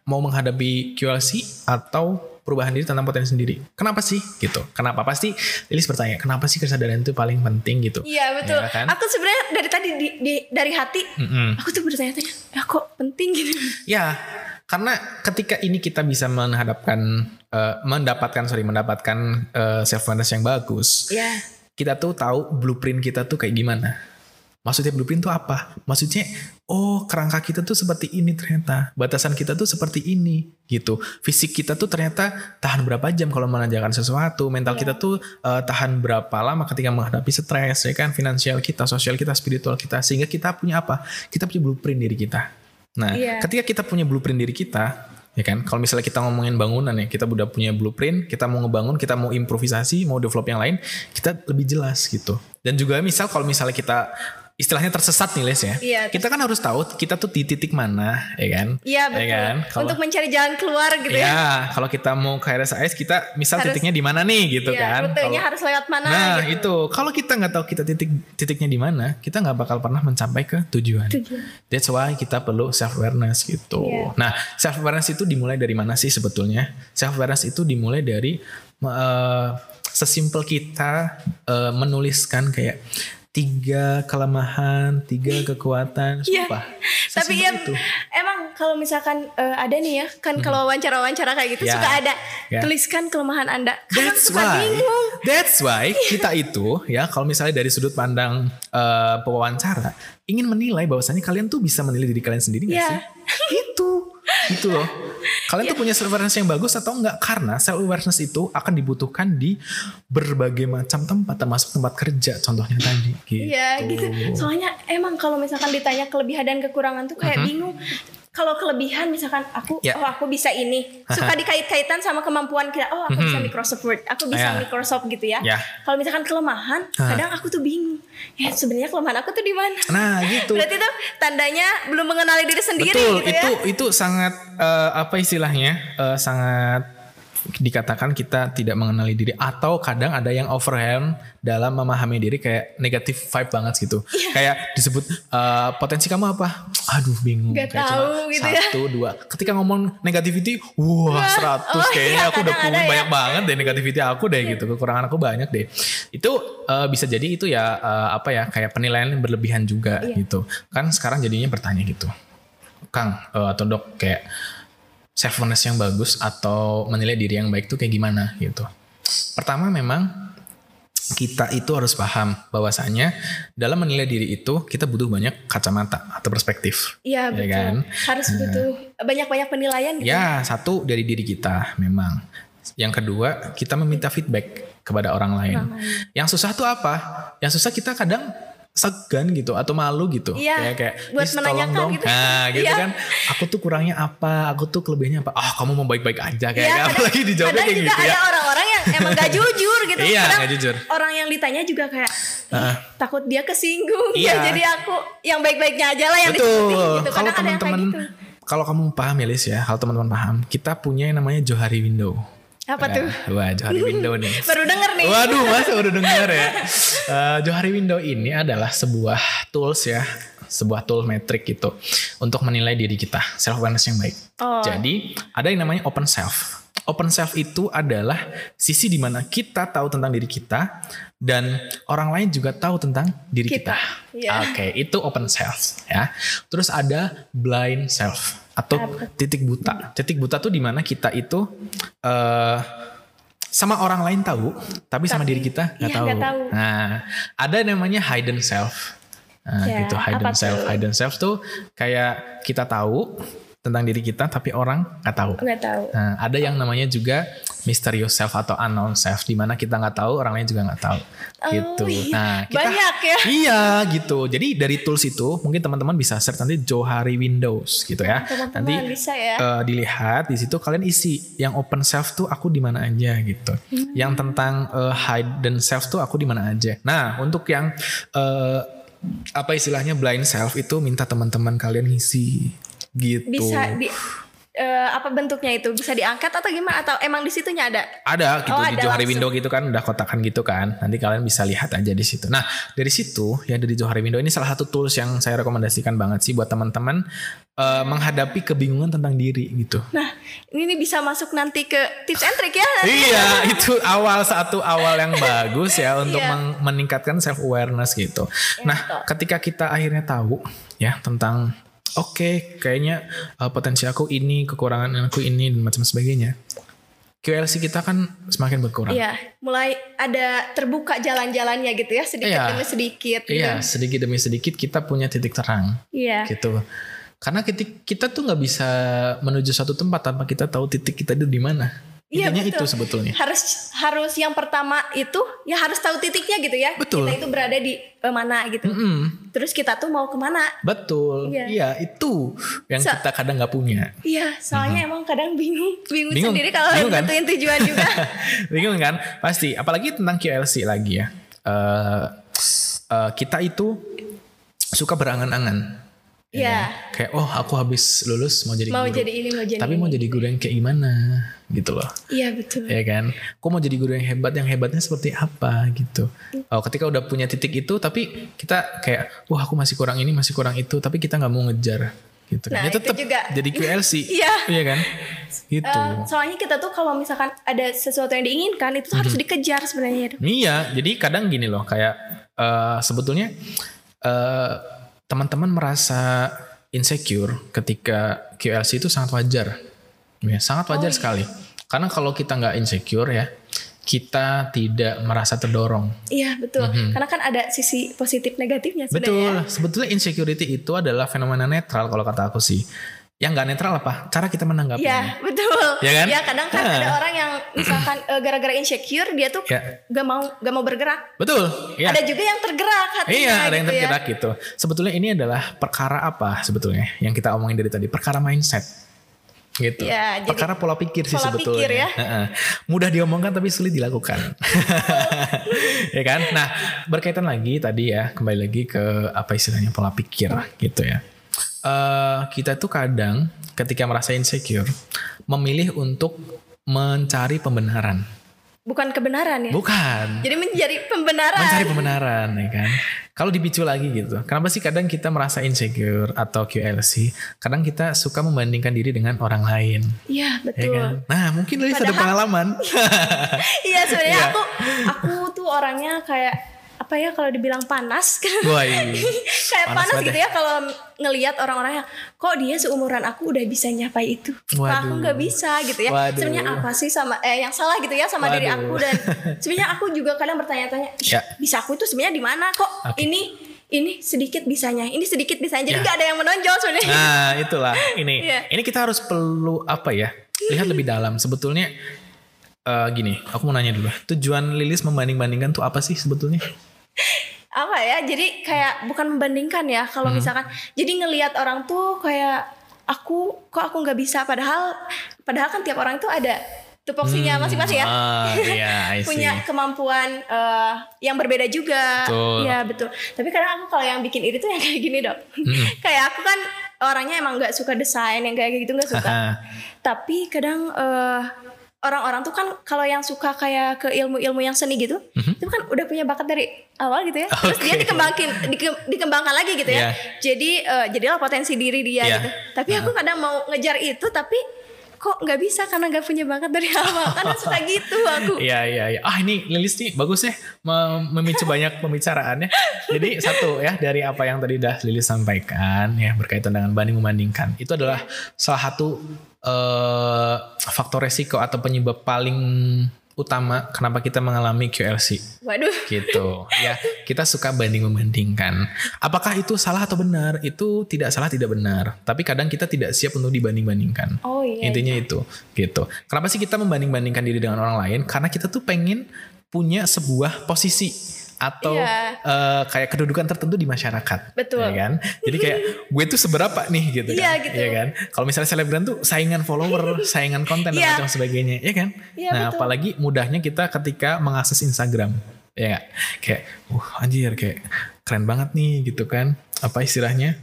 mau menghadapi QLC atau perubahan diri tentang potensi sendiri. Kenapa sih gitu? Kenapa? Pasti Lilis bertanya, kenapa sih kesadaran itu paling penting gitu? Iya betul. Ya kan? Aku sebenarnya dari tadi di, di- dari hati Mm-mm. aku tuh bertanya-tanya, ya kok penting gitu. Ya, karena ketika ini kita bisa menghadapkan, eh, mendapatkan, sorry, mendapatkan self awareness yang bagus, Iya. Kita tuh tahu blueprint kita tuh kayak gimana. Maksudnya blueprint tuh apa? Maksudnya, oh kerangka kita tuh seperti ini ternyata, batasan kita tuh seperti ini gitu. Fisik kita tuh ternyata tahan berapa jam kalau mengerjakan sesuatu, mental Iya. kita tuh eh, tahan berapa lama ketika menghadapi stres, ya kan, finansial kita, sosial kita, spiritual kita, sehingga kita punya apa? Kita punya blueprint diri kita. Nah, Iya. ketika kita punya blueprint diri kita, ya kan? Kalau misalnya kita ngomongin bangunan ya, kita udah punya blueprint, kita mau ngebangun, kita mau improvisasi, mau develop yang lain, kita lebih jelas gitu. Dan juga misal kalau misalnya kita istilahnya tersesat nih Les ya. Iya, kita kan harus tahu kita tuh di titik mana, ya kan? Iya betul. Ya kan? Kalau Untuk mencari jalan keluar gitu ya. ya, kalau kita mau ke RSAS kita misal Harus- titiknya di mana nih gitu Iya, kan. rutenya Kalau- harus lewat mana Nah, gitu. itu kalau kita nggak tahu kita titik titiknya di mana, kita nggak bakal pernah mencapai ke tujuan. Tujuan. That's why kita perlu self awareness gitu. Iya. Nah, self awareness itu dimulai dari mana sih sebetulnya? Self awareness itu dimulai dari eh, sesimpel kita eh, menuliskan kayak tiga kelemahan, tiga kekuatan, Iya. sumpah. Tapi Sesimpel ya itu. emang kalau misalkan eh, ada nih ya kan kalau wawancara-wawancara kayak gitu Ya. suka ada Ya. tuliskan kelemahan Anda. Kadang That's suka why, bingung. that's why kita itu ya kalau misalnya dari sudut pandang eh, pewawancara ingin menilai bahwasannya kalian tuh bisa menilai diri kalian sendiri nggak Iya. sih? Itu gitu loh. Kalian tuh punya self awareness yang bagus atau enggak? Karena self awareness itu akan dibutuhkan di berbagai macam tempat, termasuk tempat kerja, contohnya tadi. Gitu. Iya gitu. Soalnya emang kalau misalkan ditanya kelebihan dan kekurangan tuh kayak bingung. Kalau kelebihan misalkan aku. Ya. oh aku bisa ini suka dikait-kaitan sama kemampuan kita oh aku bisa Microsoft Word aku bisa Ya. Microsoft gitu ya. Ya. Kalau misalkan kelemahan kadang aku tuh bingung ya sebenarnya kelemahan aku tuh di mana. Nah gitu. Berarti tuh tandanya belum mengenali diri sendiri Betul, gitu itu ya. itu sangat eh, apa istilahnya? Eh, sangat dikatakan kita tidak mengenali diri atau kadang ada yang overwhelm dalam memahami diri kayak negatif vibe banget gitu. Iya. Kayak disebut eh, potensi kamu apa? Aduh bingung. Nggak Kayak tahu gitu ya. satu dua. Ketika ngomong negativity, wah seratus oh kayaknya iya, aku udah punya ya. banyak banget deh negativity aku deh gitu. Kekurangan aku banyak deh. Itu eh, bisa jadi itu ya eh, apa ya kayak penilaian yang berlebihan juga Iya. gitu. Kan sekarang jadinya bertanya gitu. Kang eh, atau dok kayak self awareness yang bagus atau menilai diri yang baik tuh kayak gimana gitu. Pertama memang kita itu harus paham bahwasanya dalam menilai diri itu kita butuh banyak kacamata atau perspektif. Iya Ya betul. kan? Harus butuh banyak-banyak penilaian gitu. Ya, satu dari diri kita memang. Yang kedua, kita meminta feedback kepada orang lain. Orang lain. Yang susah tuh apa? Yang susah kita kadang segan gitu atau malu gitu. Iya, Kayak kayak buat "Please, tolong menanyakan dong." gitu. Nah, gitu Iya. kan. Aku tuh kurangnya apa? Aku tuh kelebihannya apa? Ah, kamu mau baik-baik aja kayak Iya, kadang- apalagi dijawabnya kayak juga gitu ada ya. orang-orang yang emang gak jujur gitu. Iya, Kadang nggak jujur. Orang yang ditanya juga kayak "Ih, Heeh. takut dia kesinggung. Iya. Ya, jadi aku yang baik-baiknya aja lah yang Betul. disebutin gitu. Kalau Kadang ada yang kayak teman-teman gitu. kalau kamu paham ya Lis ya, kalau teman-teman paham, kita punya yang namanya Johari Window. Apa tuh? Wah, Johari Window nih. Baru denger nih. Waduh, masa udah dengar ya. Eh, Johari Window ini adalah sebuah tools ya, sebuah tool metrik gitu untuk menilai diri kita, self awareness yang baik. Oh. Jadi ada yang namanya open self. Open self itu adalah sisi di mana kita tahu tentang diri kita dan orang lain juga tahu tentang diri Kita, kita. iya. Oke, itu open self ya. Terus ada blind self atau titik buta. Titik buta tuh di mana kita itu eh sama orang lain tahu, tapi sama Tapi, diri kita nggak iya, tahu. tahu. Nah, ada namanya hidden self. Nah, Ya, gitu hidden self. Hidden self tuh kayak kita tahu tentang diri kita, tapi orang nggak tahu. Nggak tahu. Nah, ada yang namanya juga mysterious self atau unknown self, di mana kita nggak tahu, orang lain juga nggak tahu. Oh, gitu. iya. Nah, kita Banyak ya. Iya gitu. Jadi dari tools itu mungkin teman-teman bisa search nanti Johari Windows gitu ya. Teman-teman nanti bisa ya. eh, dilihat di situ kalian isi yang open self tuh aku di mana aja gitu. Hmm. Yang tentang eh, hidden self tuh aku di mana aja. Nah, untuk yang eh, apa istilahnya blind self itu minta teman-teman kalian ngisi gitu. Bisa di eh, apa bentuknya itu? Bisa diangkat atau gimana? Atau emang di situnya ada? Ada gitu Oh, di ada Johari langsung. Window gitu kan udah kotakan gitu kan. Nanti kalian bisa lihat aja di situ. Nah, dari situ ya dari Johari Window ini salah satu tools yang saya rekomendasikan banget sih buat teman-teman eh, menghadapi kebingungan tentang diri gitu. Nah, ini bisa masuk nanti ke tips and trick ya. iya, itu awal satu awal yang bagus ya untuk Iya. meng- meningkatkan self awareness gitu. nah, betul. ketika kita akhirnya tahu ya tentang oke, kayaknya eh, potensi aku ini, kekurangan aku ini dan macam sebagainya. QLC kita kan semakin berkurang. Iya, mulai ada terbuka jalan-jalannya gitu ya, sedikit Iya. demi sedikit. gitu. Iya, sedikit demi sedikit kita punya titik terang Iya. gitu. Karena kita, kita tuh nggak bisa menuju satu tempat tanpa kita tahu titik kita itu di mana. Iya, Intinya betul. itu sebetulnya. Harus harus yang pertama itu ya harus tahu titiknya gitu ya. Betul. Kita itu berada di eh, mana gitu. Mm-mm, Terus kita tuh mau ke mana? betul. Iya. Iya, itu yang So- kita kadang nggak punya. Iya, soalnya emang kadang bingung, bingung. Bingung, sendiri kalau bingung kan? nentuin tujuan juga. Bingung kan? Pasti. Apalagi tentang QLC lagi ya. Eh, eh, kita itu suka berangan-angan. Ya Iya. kan? Kayak oh aku habis lulus mau jadi mau guru. jadi ini, mau jadi Tapi ini. mau jadi guru yang kayak gimana gitu loh. Iya betul. ya kan? Kok mau jadi guru yang hebat? Yang hebatnya seperti apa gitu? Oh, ketika udah punya titik itu, tapi kita kayak, wah aku masih kurang ini, masih kurang itu, tapi kita nggak mau ngejar, gitu. Nah, ya itu tetap juga. jadi QLC, Iya. iya kan? Gitu. Eh, soalnya kita tuh kalau misalkan ada sesuatu yang diinginkan itu tuh Mhm. harus dikejar sebenarnya. Iya, jadi kadang gini loh, kayak eh, sebetulnya eh, teman-teman merasa insecure ketika QLC itu sangat wajar, ya sangat wajar Oh, sekali. Karena kalau kita nggak insecure ya, kita tidak merasa terdorong. Iya betul. Karena kan ada sisi positif negatifnya. Betul, sebenarnya. sebetulnya insecurity itu adalah fenomena netral kalau kata aku sih. Yang nggak netral apa? Cara kita menanggapi. Iya betul. Ya kan? Ya kadang kan Nah. ada orang yang misalkan eh, gara-gara insecure dia tuh Ya. gak mau gak mau bergerak. Betul. Ya. Ada juga yang tergerak hatinya. Iya, ada yang gitu ya. tergerak gitu. Sebetulnya ini adalah perkara apa sebetulnya yang kita omongin dari tadi? Perkara mindset. Gitu. Ya, jadi perkara pola pikir sih pola sebetulnya. pikir ya. Mudah diomongkan tapi sulit dilakukan. ya kan? Nah, berkaitan lagi tadi ya, kembali lagi ke apa istilahnya pola pikir gitu ya. Eh kita tuh kadang ketika merasa insecure memilih untuk mencari pembenaran. Bukan kebenaran ya. Bukan. Jadi mencari pembenaran. mencari pembenaran ya kan kalau dipicu lagi gitu kenapa sih kadang kita merasa insecure atau QLC kadang kita suka membandingkan diri dengan orang lain Iya ya betul. kan nah mungkin Lilis ada pengalaman Iya sebenarnya Iya. aku aku tuh orangnya kayak apa ya kalau dibilang panas iya. kayak Panas panas, gitu ya kalau ngelihat orang-orang yang kok dia seumuran aku udah bisa nyapai itu kok aku Waduh. nggak bisa gitu ya Waduh. sebenarnya apa sih sama eh yang salah gitu ya sama diri Waduh. aku dan sebenarnya aku juga kadang bertanya-tanya "Ih, Ya. bisa aku itu sebenarnya di mana kok Oke. ini ini sedikit bisanya ini sedikit bisanya jadi Ya. nggak ada yang menonjol sebenarnya nah itulah ini Iya. ini kita harus perlu apa ya lihat lebih dalam sebetulnya eh, gini aku mau nanya dulu tujuan Lilis membanding-bandingkan tuh apa sih sebetulnya apa ya jadi kayak bukan membandingkan ya kalau Hmm. misalkan jadi ngelihat orang tuh kayak aku kok aku nggak bisa padahal padahal kan tiap orang itu ada tupoksinya masing-masing ya ah, iya, I see. punya kemampuan eh, yang berbeda juga Betul. Iya betul tapi kadang aku kalau yang bikin iri tuh yang kayak gini dok Hmm. kayak aku kan orangnya emang nggak suka desain yang kayak gitu nggak suka tapi kadang eh, orang-orang tuh kan kalau yang suka kayak ke ilmu-ilmu yang seni gitu, itu kan udah punya bakat dari awal gitu ya. Terus dia. Oke. dikembangkan dike- dikembangkan lagi gitu ya. Jadi eh, jadilah potensi diri dia Iya. gitu. Tapi aku kadang mau ngejar itu tapi kok nggak bisa karena nggak punya bakat dari awal. Karena suka gitu aku. Iya iya iya. Ah ini Lilis nih bagus ya mem- memicu banyak pembicaraan ya. Jadi satu ya dari apa yang tadi udah Lilis sampaikan ya berkaitan dengan banding membandingkan itu adalah salah satu eh, faktor resiko atau penyebab paling utama kenapa kita mengalami QLC Waduh. gitu ya kita suka banding membandingkan apakah itu salah atau benar itu tidak salah tidak benar tapi kadang kita tidak siap untuk dibanding bandingkan Oh iya. Intinya itu, gitu. Kenapa sih kita membanding-bandingkan diri dengan orang lain? Karena kita tuh pengen punya sebuah posisi atau Iya. eh, kayak kedudukan tertentu di masyarakat. Betul. Ya kan? Jadi kayak gue tuh seberapa nih gitu kan. Iya, gitu. Ya kan? Kalau misalnya selebgram tuh saingan follower, saingan konten dan Iya. macam sebagainya, ya kan? Iya, nah, betul. apalagi mudahnya kita ketika mengakses Instagram. Ya nggak? Kayak, uh anjir kayak keren banget nih gitu kan. Apa istilahnya?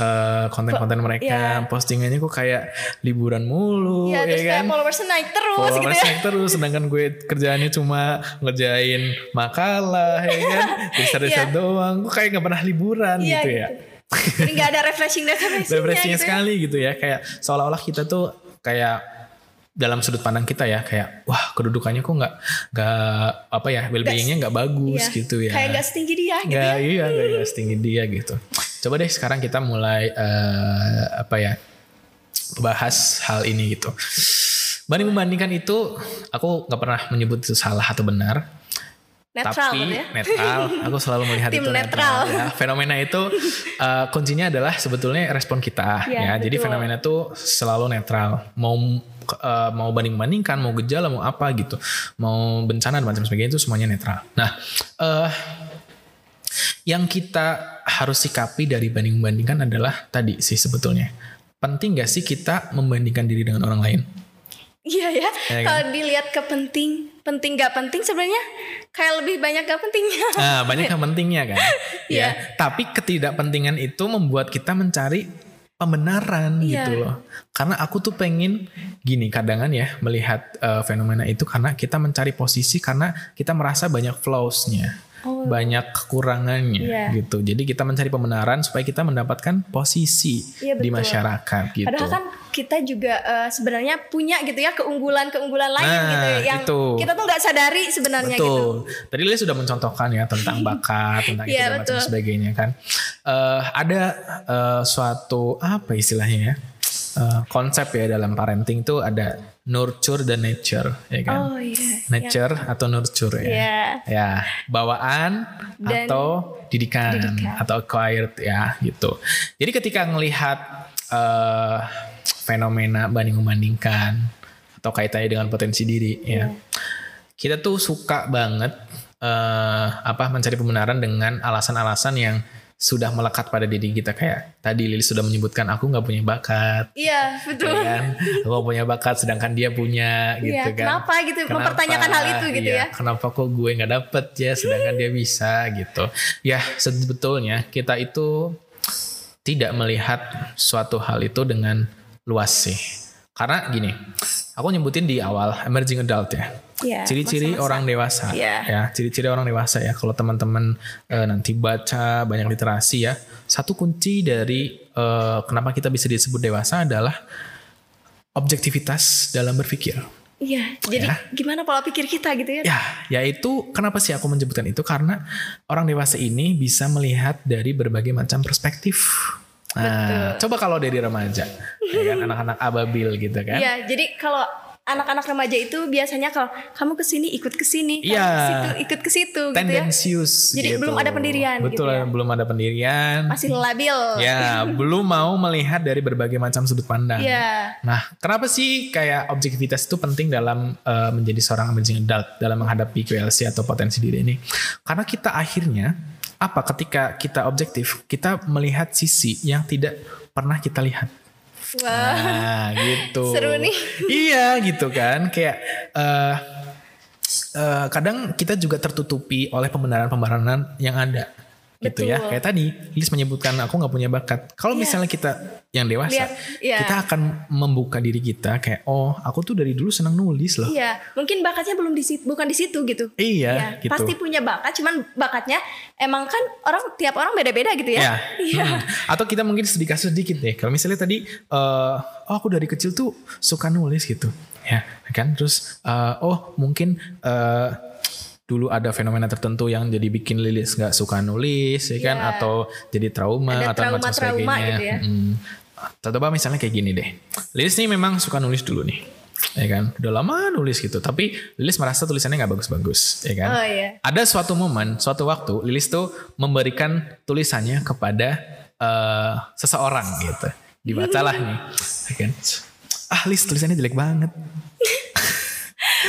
Eh, konten-konten mereka Iya. postingannya kok kayak liburan mulu terus ya kayak kan followersnya naik terus gitu Followers ya. naik terus sedangkan gue kerjaannya cuma ngerjain makalah ya kan riset-riset Iya. doang gue kayak nggak pernah liburan Iya, gitu ya Jadi nggak ada refreshing refreshingnya refreshingnya gitu ya. sekali gitu ya kayak seolah-olah kita tuh kayak dalam sudut pandang kita ya kayak wah kedudukannya kok nggak nggak apa ya well-beingnya nggak bagus Iya. gitu ya Kayak nggak setinggi dia gitu nggak ya. iya nggak setinggi dia gitu coba deh sekarang kita mulai eh, apa ya bahas hal ini gitu. Banding membandingkan itu aku nggak pernah menyebut itu salah atau benar. Netral tapi gitu ya. netral. Aku selalu melihat Tim itu netral, netral. ya. fenomena itu eh, kuncinya adalah sebetulnya respon kita ya, Iya, jadi fenomena itu selalu netral. Mau eh, mau banding bandingkan mau gejala mau apa gitu. Mau bencana dan macam sebagainya itu semuanya netral. Nah eh yang kita harus sikapi dari banding bandingkan adalah tadi sih sebetulnya penting gak sih kita membandingkan diri dengan orang lain Iya ya. kan? Kalau dilihat ke penting, penting gak penting sebenarnya kayak lebih banyak gak pentingnya. Nah, banyak yang pentingnya kan. Iya. ya. Tapi ketidakpentingan itu membuat kita mencari pembenaran Iya. gitu loh. Karena aku tuh pengen gini kadangan ya melihat eh, fenomena itu karena kita mencari posisi karena kita merasa banyak flaws-nya. Oh. Banyak kekurangannya Iya. gitu. Jadi kita mencari pembenaran supaya kita mendapatkan posisi Iya, di masyarakat gitu. Padahal kan kita juga eh, sebenarnya punya gitu ya keunggulan-keunggulan lain Nah, gitu ya yang itu. kita tuh nggak sadari sebenarnya gitu. Betul. Tadi Lilis sudah mencontohkan ya tentang bakat, tentang itu Iya, dan macam betul. sebagainya kan. Eh, ada eh, suatu apa istilahnya ya? Eh, konsep ya dalam parenting itu ada nurture dan nature, ya kan? Oh iya. Nature atau nurture ya. Iya. Ya, bawaan Dan atau didikan, didikan. atau acquired ya gitu. Jadi ketika ngelihat eh fenomena banding membandingkan atau kaitannya dengan potensi diri ya. Kita tuh suka banget eh apa mencari pembenaran dengan alasan-alasan yang sudah melekat pada diri kita. Kayak tadi Lili sudah menyebutkan aku nggak punya bakat. Iya, betul. ya kan? Aku nggak punya bakat sedangkan dia punya gitu Iya, kan. kenapa gitu? Mempertanyakan hal itu gitu Iya, ya. kenapa kok gue nggak dapet ya sedangkan dia bisa gitu. Ya sebetulnya kita itu tidak melihat suatu hal itu dengan luas sih karena gini aku nyebutin di awal emerging adult ya Iya, ciri-ciri masa-masa. orang dewasa Iya. ya ciri-ciri orang dewasa ya kalau teman-teman eh, nanti baca banyak literasi ya satu kunci dari eh, kenapa kita bisa disebut dewasa adalah objektivitas dalam berpikir Iya, jadi Ya. gimana pola pikir kita gitu ya? ya yaitu kenapa sih aku menyebutkan itu karena orang dewasa ini bisa melihat dari berbagai macam perspektif nah coba kalau dari remaja ya kan anak-anak ababil gitu kan Iya, jadi kalau anak-anak remaja itu biasanya kalau kamu ke sini ikut ke sini, kamu Iya. ke situ ikut ke situ gitu ya. tendensius Jadi gitu. belum ada pendirian betul gitu ya. belum ada pendirian Masih labil. Ya, belum mau melihat dari berbagai macam sudut pandang. Iya. Nah, kenapa sih kayak objektivitas itu penting dalam eh, menjadi seorang emerging adult dalam menghadapi QLC atau potensi diri ini? Karena kita akhirnya apa ketika kita objektif, kita melihat sisi yang tidak pernah kita lihat. Wah. Nah, gitu. Seru nih. Iya, gitu kan. Kayak eh eh, kadang kita juga tertutupi oleh pembenaran-pembenaran yang ada. Gitu ya. Betul. Kayak tadi, Liz menyebutkan aku nggak punya bakat. Kalau Iya. misalnya kita yang dewasa, Lihat, iya. kita akan membuka diri kita kayak, oh, aku tuh dari dulu senang nulis loh. Iya, mungkin bakatnya belum di situ, bukan di situ gitu. Iya, Ya, gitu. Pasti punya bakat, cuman bakatnya emang kan orang tiap orang beda-beda gitu ya. Ya. Iya. Hmm. Atau kita mungkin sedikit sedikit deh. Kalau misalnya tadi, eh, oh aku dari kecil tuh suka nulis gitu, ya kan. Terus, eh, oh mungkin eh, dulu ada fenomena tertentu yang jadi bikin Lilis nggak suka nulis, ya kan? Iya. Atau jadi trauma Ada atau macam trauma-trauma sebagainya. gitu ya. Mm. Coba misalnya kayak gini deh. Lilis nih memang suka nulis dulu nih. Ya kan, udah lama nulis gitu, tapi Lilis merasa tulisannya nggak bagus-bagus, ya kan? Oh iya. ada suatu momen, suatu waktu Lilis tuh memberikan tulisannya kepada eh, seseorang gitu. Dibacalah nih, ya kan? Ah, Lis tulisannya jelek banget.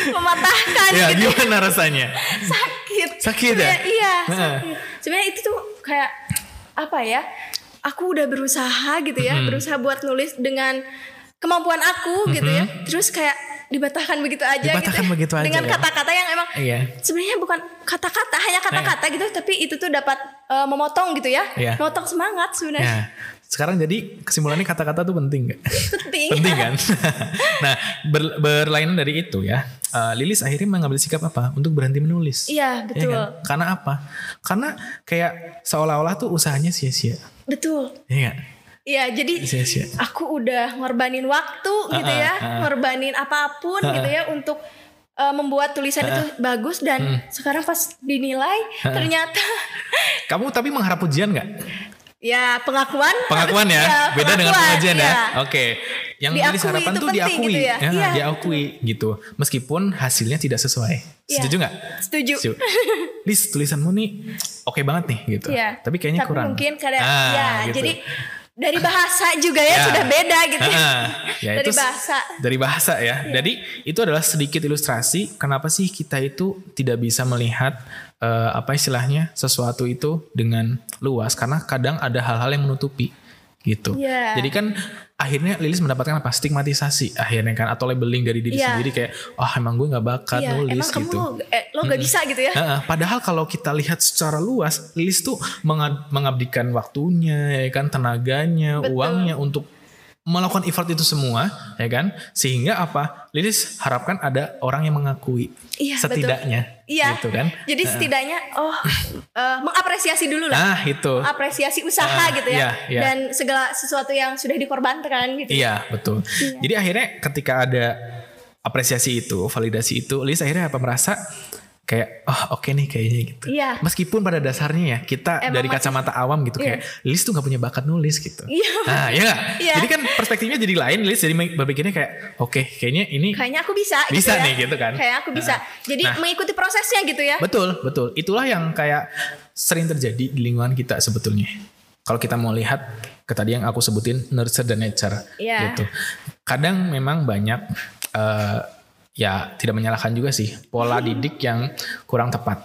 Mematahkan Ya, gitu. gimana rasanya? Sakit. Sakit ya? Iya, sakit. Sebenarnya itu tuh kayak apa ya? Aku udah berusaha gitu ya, Mm-hmm. berusaha buat nulis dengan kemampuan aku gitu ya. Terus kayak dibatahkan begitu aja Mm-hmm. Dibatahkan gitu. ya. begitu aja Dengan ya. kata-kata yang emang Iya. sebenarnya bukan kata-kata, hanya kata-kata gitu, tapi itu tuh dapat eh, memotong gitu ya. Iya. Memotong semangat sebenarnya. Ya, sekarang jadi kesimpulannya kata-kata tuh penting gak? Penting. penting kan? nah, ber- berlainan dari itu ya, eh, Lilis akhirnya mengambil sikap apa? Untuk berhenti menulis. Iya, Ya betul. kan? Karena apa? Karena kayak seolah-olah tuh usahanya sia-sia. Betul. Iya gak? Iya, jadi Sia-sia. aku udah ngorbanin waktu gitu Ah, ya, ah, ah. ngorbanin apa pun Ah, gitu ya untuk uh, membuat tulisan itu bagus dan Hmm. sekarang pas dinilai ternyata Kamu tapi mengharap pujian nggak? Ya pengakuan Pengakuan ya, Ya, beda dengan pengajian ya. ya. Oke, yang Diakui harapan itu tuh diakui, gitu ya. Iya, diakui gitu. Meskipun hasilnya tidak sesuai. Iya. Setuju nggak? Setuju. Setuju. Lis, tulisanmu nih oke banget nih gitu. Iya. Tapi kayaknya Tapi kurang. mungkin kadang Ah, ya gitu. jadi dari bahasa juga ya, Ya. sudah beda gitu ya. Ya dari itu bahasa. Dari bahasa ya. Jadi itu adalah sedikit ilustrasi kenapa sih kita itu tidak bisa melihat eh, apa istilahnya sesuatu itu dengan luas karena kadang ada hal-hal yang menutupi gitu. Iya. Jadi kan akhirnya Lilis mendapatkan apa stigmatisasi akhirnya kan atau labeling dari diri Iya. sendiri kayak oh emang gue nggak bakat Iya, nulis emang kamu gitu. eh, lo gak bisa gitu ya. Heeh, padahal kalau kita lihat secara luas, Lilis tuh menga- mengabdikan waktunya, ya kan, tenaganya, Betul. uangnya untuk melakukan effort itu semua, ya kan, sehingga apa? Lilis harapkan ada orang yang mengakui, Iya, betul. setidaknya, Iya. gitu kan? Jadi setidaknya oh eh, mengapresiasi dulu lah. Nah itu, apresiasi usaha Ah, gitu ya iya, iya. dan segala sesuatu yang sudah dikorbankan gitu. iya betul. Jadi akhirnya ketika ada apresiasi itu, validasi itu, Lilis akhirnya apa merasa kayak oh oke nih kayaknya gitu. Iya. Meskipun pada dasarnya ya kita Emang dari masih- kacamata awam gitu Iya. kayak Lilis tuh nggak punya bakat nulis gitu. Iya. Nah, iya nggak? Iya. Jadi kan perspektifnya jadi lain, Lilis jadi berpikirnya kayak oke, kayaknya ini Kayaknya aku bisa. Bisa gitu ya. nih, gitu kan. Kayak aku bisa. Jadi Nah. mengikuti prosesnya gitu ya. betul, betul. Itulah yang kayak sering terjadi di lingkungan kita sebetulnya. Kalau kita mau lihat ke tadi yang aku sebutin nurture dan nature Iya. gitu. Kadang memang banyak eh, ya tidak menyalahkan juga sih pola didik yang kurang tepat.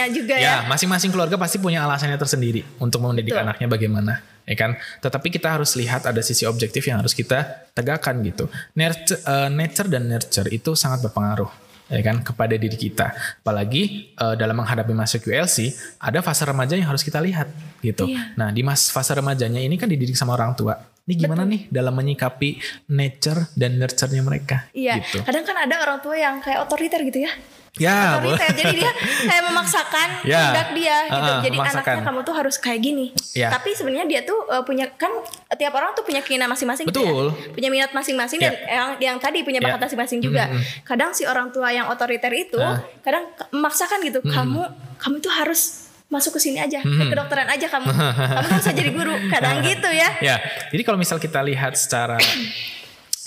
Orang tuanya juga ya. ya masing-masing keluarga pasti punya alasannya tersendiri untuk mendidik Betul. anaknya bagaimana, ya kan? Tetapi kita harus lihat ada sisi objektif yang harus kita tegakkan gitu. Nurture, eh, nature dan nurture itu sangat berpengaruh ya kan kepada diri kita. Apalagi eh, dalam menghadapi masa QLC ada fase remaja yang harus kita lihat gitu. Iya. Nah, di mas fase remajanya ini kan dididik sama orang tua. Ini gimana nih dalam menyikapi nature dan nurture-nya mereka Iya, gitu. kadang kan ada orang tua yang kayak otoriter gitu ya. Ya, otoriter. Jadi dia kayak memaksakan Ya. kehendak dia gitu. Jadi memaksakan. anaknya kamu tuh harus kayak gini. Ya. Tapi sebenarnya dia tuh uh, punya kan tiap orang tuh punya keinginan masing-masing gitu Betul. ya. Punya minat masing-masing Ya. dan yang yang tadi punya Ya. bakat masing-masing juga. Mm-mm. Kadang si orang tua yang otoriter itu Ah. kadang memaksakan gitu. Kamu kamu tuh harus masuk ke sini aja, ke Mm-mm. kedokteran aja kamu. kamu tuh bisa jadi guru. Kadang gitu ya. Ya, jadi kalau misal kita lihat secara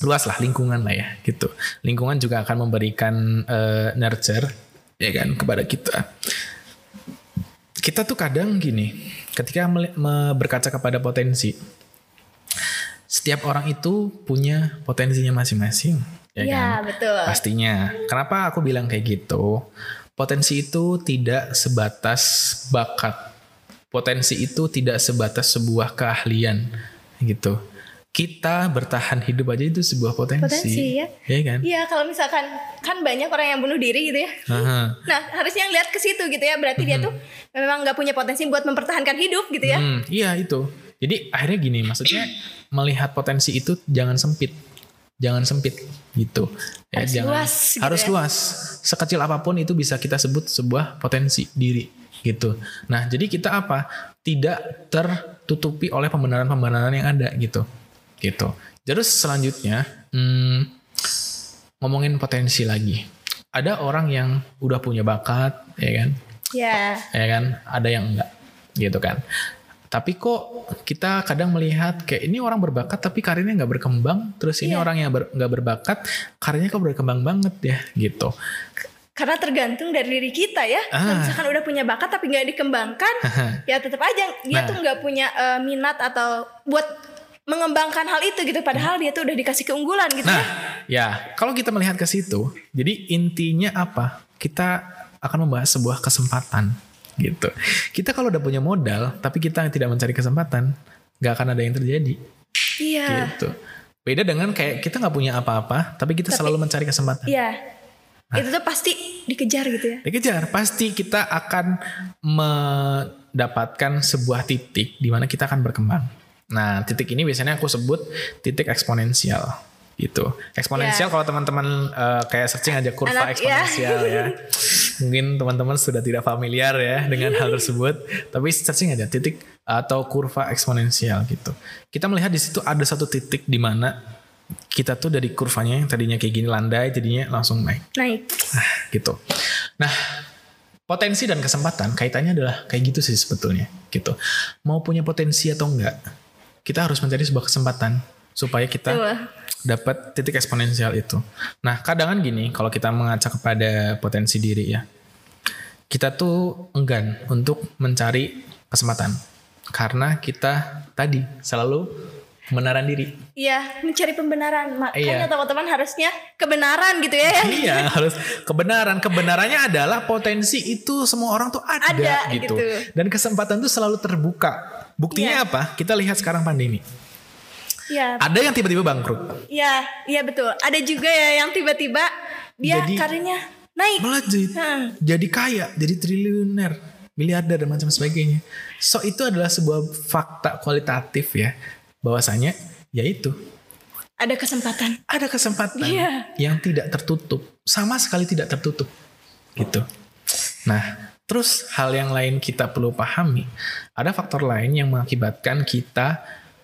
luas lah lingkungan lah ya gitu. Lingkungan juga akan memberikan eh, nurture ya kan kepada kita. Kita tuh kadang gini, ketika berkaca kepada potensi, setiap orang itu punya potensinya masing-masing, ya Iya, kan? betul. Pastinya. Kenapa aku bilang kayak gitu? Potensi itu tidak sebatas bakat. Potensi itu tidak sebatas sebuah keahlian gitu. Kita bertahan hidup aja itu sebuah potensi. Potensi, ya. Iya kan? Iya, kalau misalkan kan banyak orang yang bunuh diri gitu ya. Aha. Nah, harusnya lihat ke situ gitu ya. Berarti dia tuh memang nggak punya potensi buat mempertahankan hidup gitu ya. Hmm, iya itu. Jadi akhirnya gini, maksudnya melihat potensi itu jangan sempit. Jangan sempit gitu. Ya, Harus jangan, luas gitu harus ya. luas. Sekecil apa pun itu bisa kita sebut sebuah potensi diri gitu. Nah, jadi kita apa? Tidak tertutupi oleh pembenaran-pembenaran yang ada gitu. Gitu. Terus selanjutnya hmm, ngomongin potensi lagi. Ada orang yang udah punya bakat, ya kan? Ya. ya kan ada yang enggak gitu kan tapi kok kita kadang melihat kayak ini orang berbakat tapi karirnya nggak berkembang terus ini Iya. orang yang ber- nggak berbakat karirnya kok berkembang banget ya gitu Karena tergantung dari diri kita ya. Kalau Ah. misalkan udah punya bakat tapi nggak dikembangkan, ya tetap aja dia Nah. tuh nggak punya eh, minat atau buat mengembangkan hal itu gitu. Padahal dia tuh udah dikasih keunggulan gitu nah ya. ya kalau kita melihat ke situ jadi intinya apa kita akan membahas sebuah kesempatan gitu kita kalau udah punya modal tapi kita tidak mencari kesempatan nggak akan ada yang terjadi Iya. gitu beda dengan kayak kita nggak punya apa-apa tapi kita selalu mencari kesempatan Iya. Itu tuh pasti dikejar gitu ya. Dikejar, pasti kita akan mendapatkan sebuah titik di mana kita akan berkembang. Nah, titik ini biasanya aku sebut titik eksponensial gitu. Eksponensial Ya. kalau teman-teman eh, kayak searching aja kurva Anak- ya. eksponensial ya. Mungkin teman-teman sudah tidak familiar ya dengan hal tersebut, tapi searching aja titik atau kurva eksponensial gitu. Kita melihat di situ ada satu titik di mana kita tuh dari kurvanya yang tadinya kayak gini landai jadinya langsung naik. Naik. Nah, gitu. Nah, potensi dan kesempatan kaitannya adalah kayak gitu sih sebetulnya, gitu. Mau punya potensi atau enggak, kita harus mencari sebuah kesempatan supaya kita Tuh. dapat titik eksponensial itu. Nah, kadang kan gini, kalau kita mengaca kepada potensi diri ya, kita tuh enggan untuk mencari kesempatan karena kita tadi selalu kebenaran diri. Iya, mencari pembenaran. Makanya Iya. teman-teman harusnya kebenaran gitu ya. Iya harus kebenaran. Kebenarannya adalah potensi itu semua orang tuh ada, Ada, gitu. gitu. Dan kesempatan tuh selalu terbuka. Buktinya Iya. apa? Kita lihat sekarang pandemi. Iya, Ada yang tiba-tiba bangkrut, iya, iya betul. Ada juga ya yang tiba-tiba dia Jadi- karirnya naik. melejit, Hmm. jadi kaya, jadi triliuner, miliarder dan macam sebagainya. So itu adalah sebuah fakta kualitatif ya, bahwasanya yaitu Ada kesempatan. ada kesempatan Iya. yang tidak tertutup, sama sekali tidak tertutup, gitu. Nah, terus hal yang lain kita perlu pahami, ada faktor lain yang mengakibatkan kita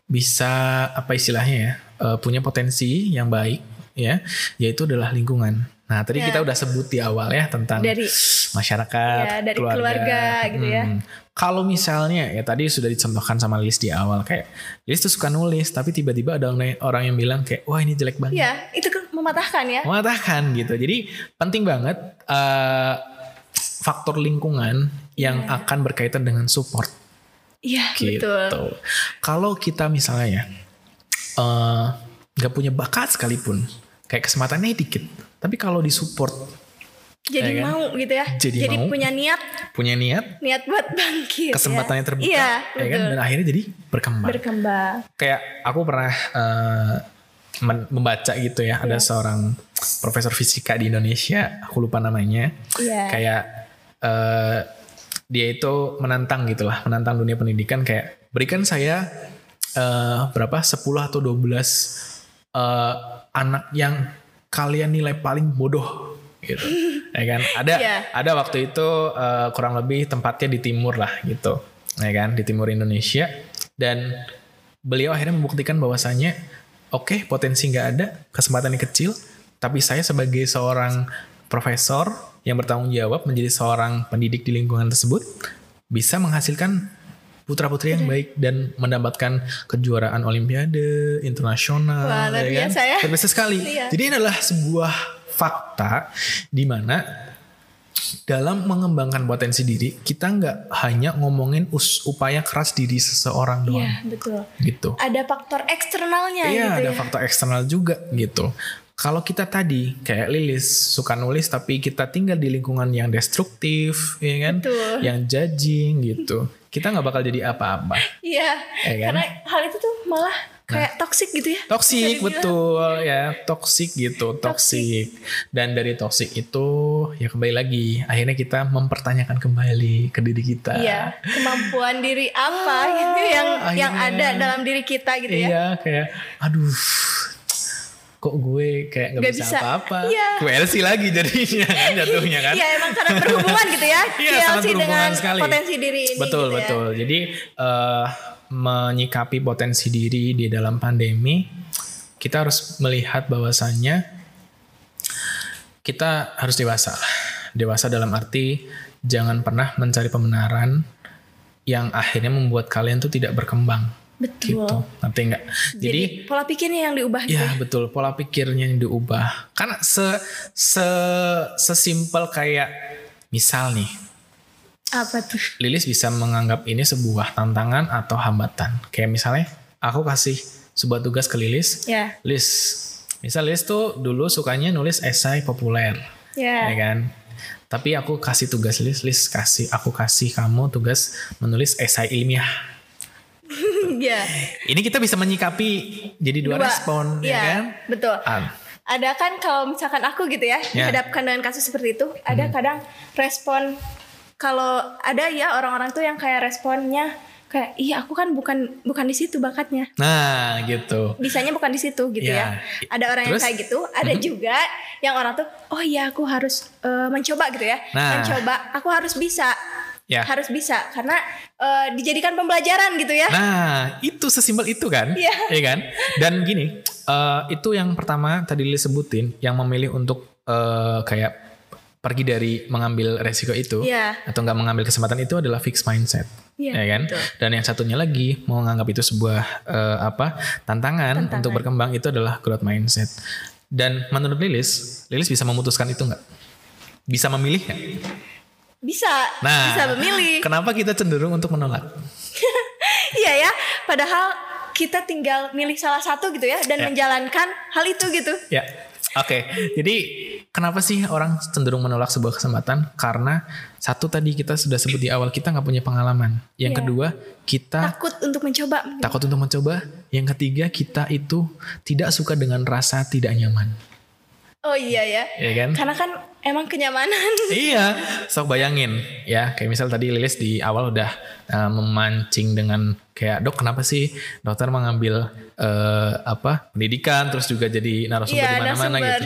bisa apa istilahnya ya, eh, punya potensi yang baik, ya, yaitu adalah lingkungan. Nah, tadi Ya. kita udah sebut di awal ya tentang Dari- masyarakat, Ya, dari keluarga gitu ya. Hmm. Kalau misalnya ya tadi sudah dicontohkan sama Liz di awal kayak Liz tuh suka nulis tapi tiba-tiba ada orang yang bilang kayak wah ini jelek banget. Iya, itu kan mematahkan ya. Mengatakan gitu. Jadi penting banget eh, faktor lingkungan yang Iya. akan berkaitan dengan support Iya, gitu. betul. Kalau kita misalnya ya eh, nggak punya bakat sekalipun, kayak kesempatannya dikit, tapi kalau disupport, Jadi Ya kan? mau gitu ya. Jadi mau. punya niat, punya niat, niat buat bangkit. kesempatannya ya. terbuka, Iya, ya kan, dan akhirnya jadi berkembang. Berkembang. kayak aku pernah men- membaca gitu ya, ada Iya. seorang profesor fisika di Indonesia, aku lupa namanya, Iya. kayak eh, dia itu menantang gitulah, menantang dunia pendidikan kayak berikan saya eh, berapa 10 atau 12 eh, anak yang kalian nilai paling bodoh gitu. ya kan? Ada Iya. ada waktu itu eh, kurang lebih tempatnya di timur lah gitu. Ya kan? Di timur Indonesia dan beliau akhirnya membuktikan bahwasannya oke potensi nggak ada, kesempatannya kecil, tapi saya sebagai seorang profesor yang bertanggung jawab menjadi seorang pendidik di lingkungan tersebut bisa menghasilkan putra-putri yang baik dan mendapatkan kejuaraan olimpiade internasional Wah, luar ya kan? ya. Luar biasa sekali. Iya. Jadi ini adalah sebuah fakta di mana dalam mengembangkan potensi diri kita nggak hanya ngomongin us- upaya keras diri seseorang doang Iya, betul. gitu. Ada faktor eksternalnya Iya, gitu ada ya. faktor eksternal juga gitu. Kalau kita tadi kayak Lilis suka nulis tapi kita tinggal di lingkungan yang destruktif, ya kan? Betul. Yang judging gitu. Kita nggak bakal jadi apa-apa. Iya. Ya kan? Karena hal itu tuh malah kayak toxic gitu ya. Toxic dibilang. betul ya, toxic gitu, toxic. Dan dari toxic itu ya kembali lagi, akhirnya kita mempertanyakan kembali ke diri kita. Iya, kemampuan diri apa gitu yang yang akhirnya. ada dalam diri kita gitu ya. Iya, kayak aduh kok gue kayak nggak Nggak bisa, bisa. apa-apa. Iya. QLC lagi jadinya kan jatuhnya kan. Iya, emang karena berhubungan gitu ya. Iya, sangat berhubungan dengan sekali. potensi diri ini betul gitu ya. betul. Jadi eh, menyikapi potensi diri di dalam pandemi, kita harus melihat bahwasannya kita harus dewasa. Dewasa dalam arti jangan pernah mencari pembenaran yang akhirnya membuat kalian tuh tidak berkembang. Betul. Gitu, ngerti nggak? Jadi, Jadi pola pikirnya yang diubah gitu. Ya betul pola pikirnya yang diubah. Karena se se sesimpel kayak misal nih Apa tuh? Lilis bisa menganggap ini sebuah tantangan atau hambatan. Kayak misalnya aku kasih sebuah tugas ke Lilis. Ya. Lilis, misal Lilis tuh dulu sukanya nulis esai populer, Ya. ya kan? Tapi aku kasih tugas Lilis, Lilis kasih aku kasih kamu tugas menulis esai ilmiah. ya. Ini kita bisa menyikapi jadi dua, respon, ya Iya, kan? Betul. Ah, Ada kan kalau misalkan aku gitu ya, Ya. dihadapkan dengan kasus seperti itu, ada Hmm. kadang respon kalau ada ya orang-orang tuh yang kayak responnya kayak iya aku kan bukan bukan di situ bakatnya. Nah, gitu. Bisanya bukan di situ gitu Ya. ya. Ada orang yang Terus? kayak gitu, ada juga yang orang tuh oh iya aku harus eh, mencoba gitu ya. Nah. Mencoba, aku harus bisa. Ya. Harus bisa karena eh, dijadikan pembelajaran gitu ya. Nah, itu sesimpel itu kan? Iya. Iya kan? Dan gini, eh, itu yang pertama tadi Lili sebutin, yang memilih untuk eh, kayak pergi dari mengambil resiko itu Iya. atau nggak mengambil kesempatan itu adalah fixed mindset. Iya, ya kan? betul. Dan yang satunya lagi mau menganggap itu sebuah eh, apa? Tantangan, Tantangan. untuk berkembang itu adalah growth mindset. Dan menurut Lilis, Lilis bisa memutuskan itu nggak? Bisa memilih nggak? Bisa. Nah, bisa memilih. Kenapa kita cenderung untuk menolak? Iya ya, padahal kita tinggal milih salah satu gitu ya dan Ya. menjalankan hal itu gitu. Ya, oke. Jadi kenapa sih orang cenderung menolak sebuah kesempatan? Karena satu tadi kita sudah sebut di awal kita nggak punya pengalaman. Yang Ya. kedua kita Takut untuk mencoba. takut untuk mencoba. Yang ketiga kita itu tidak suka dengan rasa tidak nyaman. Oh iya ya. Ya kan? Karena kan emang kenyamanan. iya, sok bayangin ya. Kayak misal tadi Lilis di awal udah uh, memancing dengan kayak dok kenapa sih dokter mengambil uh, apa pendidikan terus juga jadi narasumber Iya, di mana-mana gitu.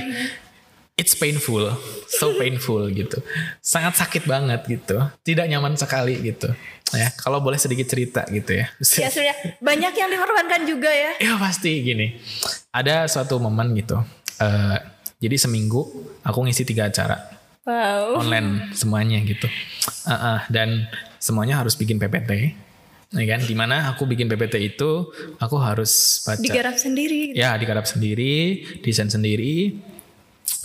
It's painful, so painful gitu. Sangat sakit banget gitu. Tidak nyaman sekali gitu. Ya, kalau boleh sedikit cerita gitu ya. ya sebenarnya banyak yang dikorbankan juga ya. Ya pasti gini. Ada suatu momen gitu. Eh, jadi seminggu aku ngisi tiga acara Wow. online semuanya gitu. Ah, ah, dan semuanya harus bikin PPT. Ya kan? Di mana aku bikin PPT itu aku harus baca. Digarap sendiri. Ya digarap sendiri, desain sendiri.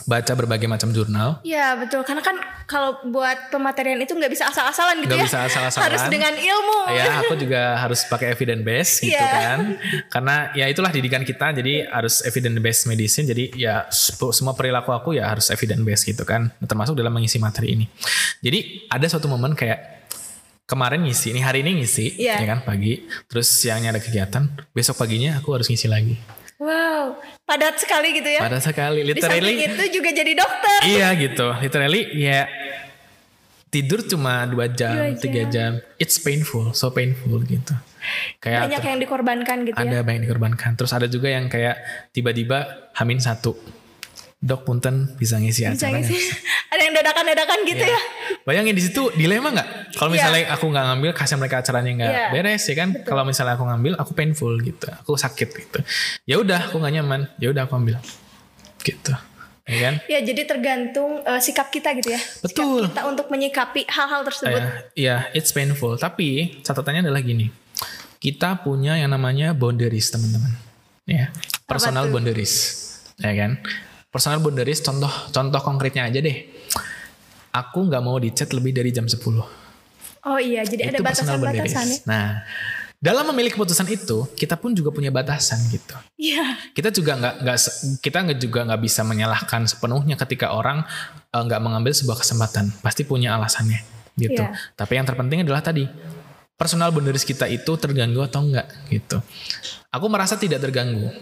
Baca berbagai macam jurnal. Iya betul karena kan kalau buat pematerian itu nggak bisa asal-asalan gitu Nggak ya. bisa asal-asalan. Harus dengan ilmu. Ya, aku juga harus pakai evidence base gitu Iya. kan. Karena ya itulah didikan kita jadi harus evidence based medicine. Jadi ya semua perilaku aku ya harus evidence based gitu kan. Termasuk dalam mengisi materi ini. Jadi ada suatu momen kayak kemarin ngisi, ini hari ini ngisi Iya. ya kan pagi. Terus siangnya ada kegiatan, besok paginya aku harus ngisi lagi. Wow padat sekali gitu ya. Pada sekali Di literally itu juga jadi dokter. Iya gitu, literally ya tidur cuma dua jam, tiga jam. It's painful, so painful gitu. Kayak Banyak yang dikorbankan gitu ada ya. banyak yang dikorbankan. Terus ada juga yang kayak tiba-tiba hamin satu. Dok punten bisa ngisi Bisa acaranya. ngisi. Ada yang dadakan-dadakan gitu Iya. ya. Bayangin di situ dilema nggak? Kalau Iya. misalnya aku nggak ngambil, kasih mereka acaranya nggak Iya. beres ya kan? Kalau misalnya aku ngambil, aku painful gitu, aku sakit gitu. Ya udah, aku nggak nyaman. Ya udah aku ambil, gitu, ya kan? Ya jadi tergantung eh, sikap kita gitu ya. Betul. Sikap kita untuk menyikapi hal-hal tersebut. Ya, ya, it's painful. Tapi catatannya adalah gini, kita punya yang namanya boundaries teman-teman. Ya, personal boundaries, ya kan? Personal boundaries, contoh contoh konkretnya aja deh. Aku nggak mau di chat lebih dari jam 10 Oh iya, jadi ada itu personal boundaries. batasan-batasan ya. Nah, dalam memilih keputusan itu, kita pun juga punya batasan gitu. Iya. Kita juga nggak nggak kita juga nggak bisa menyalahkan sepenuhnya ketika orang eh, nggak mengambil sebuah kesempatan. Pasti punya alasannya gitu. Iya. Tapi yang terpenting adalah tadi personal boundaries kita itu terganggu atau enggak gitu. Aku merasa tidak terganggu.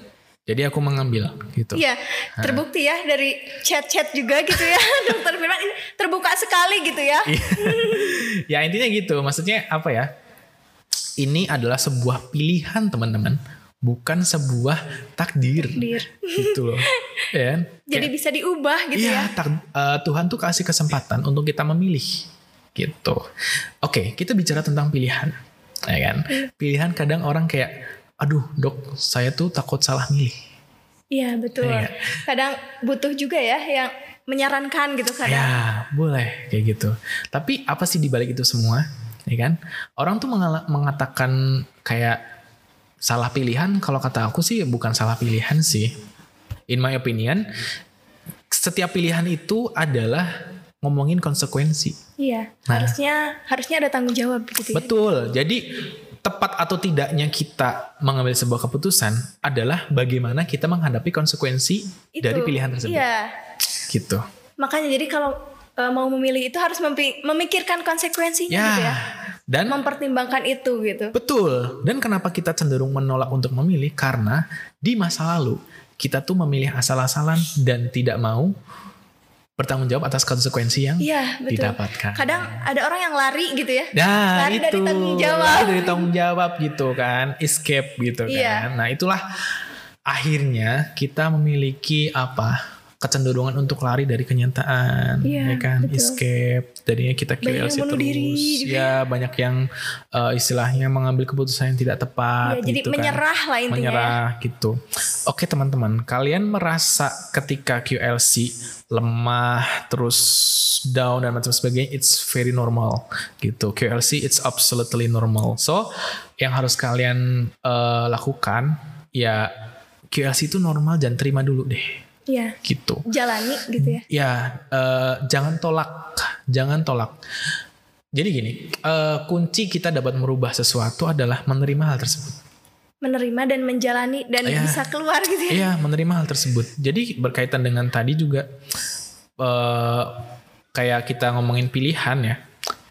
Jadi aku mengambil gitu. Iya, terbukti ya dari chat-chat juga gitu ya. Dokter Firman ini terbuka sekali gitu ya. Iya. ya intinya gitu. Maksudnya apa ya? Ini adalah sebuah pilihan teman-teman, bukan sebuah takdir. Takdir. Gitu loh. Ya kan? Jadi bisa diubah gitu Iya, ya. tak- eh, Tuhan tuh kasih kesempatan untuk kita memilih. Gitu. Oke, kita bicara tentang pilihan. Ya kan? Iya. Pilihan kadang orang kayak aduh, Dok, saya tuh takut salah milih. Iya, betul. Iya. Kadang butuh juga ya yang menyarankan gitu kadang. Ya, boleh kayak gitu. Tapi apa sih dibalik itu semua? Ya kan? Orang tuh mengatakan kayak salah pilihan. Kalau kata aku sih bukan salah pilihan sih. In my opinion, setiap pilihan itu adalah ngomongin konsekuensi. Iya, Nah. harusnya harusnya ada tanggung jawab gitu ya. Betul. Jadi tepat atau tidaknya kita mengambil sebuah keputusan adalah bagaimana kita menghadapi konsekuensi Itu. dari pilihan tersebut. Iya. Gitu. Makanya jadi kalau eh, mau memilih itu harus memikirkan konsekuensinya Ya. gitu ya. Dan Mempertimbangkan itu gitu. Betul. Dan kenapa kita cenderung menolak untuk memilih? Karena di masa lalu kita tuh memilih asal-asalan dan tidak mau bertanggung jawab atas konsekuensi yang Iya, betul. didapatkan. Kadang ada orang yang lari gitu ya. Nah, Lari itu dari tanggung jawab. Lari dari tanggung jawab gitu kan, escape gitu Iya. kan. Nah, itulah akhirnya kita memiliki apa? Kecenderungan untuk lari dari kenyataan, Iya, ya kan, betul. escape. Jadinya kita KLC terus, diri juga. ya banyak yang eh, istilahnya mengambil keputusan yang tidak tepat. Iya, jadi gitu kan. menyerah lah intinya ya. Menyerah gitu. Oke teman-teman, kalian merasa ketika QLC lemah, terus down dan macam sebagainya, it's very normal gitu. QLC it's absolutely normal. So yang harus kalian eh, lakukan ya QLC itu normal dan terima dulu deh Iya. gitu. Jalani gitu ya. Ya, eh, jangan tolak, jangan tolak. Jadi gini, eh, kunci kita dapat merubah sesuatu adalah menerima hal tersebut. Menerima dan menjalani dan Iya. bisa keluar gitu ya. Iya, menerima hal tersebut. Jadi berkaitan dengan tadi juga eh, kayak kita ngomongin pilihan ya,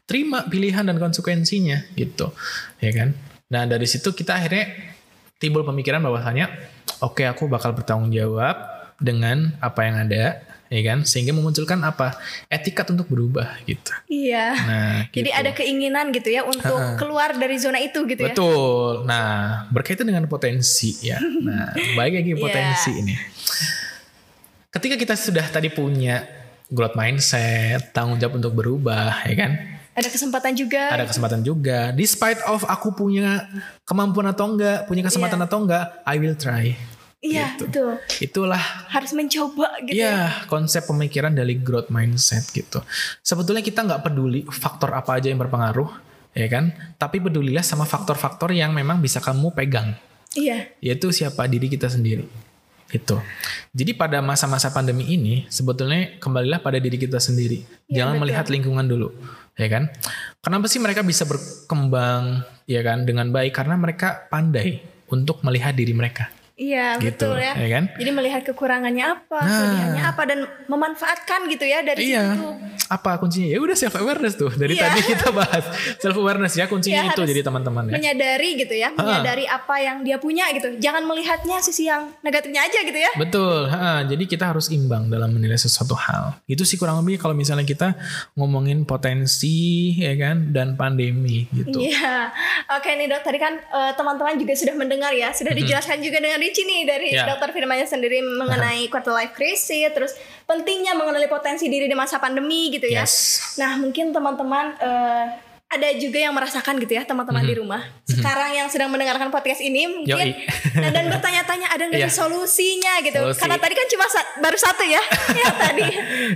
terima pilihan dan konsekuensinya gitu, ya kan? Nah dari situ kita akhirnya timbul pemikiran bahwasanya, oke aku bakal bertanggung jawab dengan apa yang ada, ya kan? Sehingga memunculkan apa etikat untuk berubah gitu. Iya. Nah, Jadi gitu. ada keinginan gitu ya untuk keluar dari zona itu gitu ya. Betul. Nah, berkaitan dengan potensi ya. Nah, baik lagi potensi ini. Ketika kita sudah tadi punya growth mindset, tanggung jawab untuk berubah, ya kan? Ada kesempatan juga. Ada kesempatan juga. Despite of aku punya kemampuan atau enggak, punya kesempatan atau enggak, I will try. Iya, gitu. betul. Itulah Harus mencoba gitu ya. ya konsep pemikiran dari growth mindset gitu. Sebetulnya kita nggak peduli faktor apa aja yang berpengaruh, ya kan? Tapi pedulilah sama faktor-faktor yang memang bisa kamu pegang. Iya. yaitu siapa diri kita sendiri gitu. Jadi pada masa-masa pandemi ini sebetulnya kembalilah pada diri kita sendiri. Iya, Jangan betul. melihat lingkungan dulu, ya kan? Kenapa sih mereka bisa berkembang ya kan dengan baik karena mereka pandai untuk melihat diri mereka. Iya Gitu, betul ya. ya kan? Jadi melihat kekurangannya apa, Nah. kelebihannya apa dan memanfaatkan gitu ya dari Iya. situ. Apa kuncinya? Ya udah self awareness tuh. Dari Iya. tadi kita bahas self awareness ya kuncinya Iya, itu jadi teman-teman ya. Menyadari gitu ya, menyadari apa yang dia punya gitu. Jangan melihatnya sisi yang negatifnya aja gitu ya. Betul, ha, jadi kita harus imbang dalam menilai sesuatu hal. Itu sih kurang lebih kalau misalnya kita ngomongin potensi ya kan dan pandemi gitu. Iya, oke nih dok. Tadi kan eh, teman-teman juga sudah mendengar ya, sudah dijelaskan juga dengan Ricci nih dari. Ya. dokter Firmannya sendiri mengenai quarter life crisis, terus pentingnya mengenali potensi diri di masa pandemi gitu ya. Yes. Nah mungkin teman-teman eh, ada juga yang merasakan gitu ya teman-teman di rumah. Sekarang yang sedang mendengarkan podcast ini mungkin nah, dan bertanya-tanya ada nggak Iya. sih solusinya gitu? Solusi. Karena tadi kan cuma sa- baru satu ya, ya tadi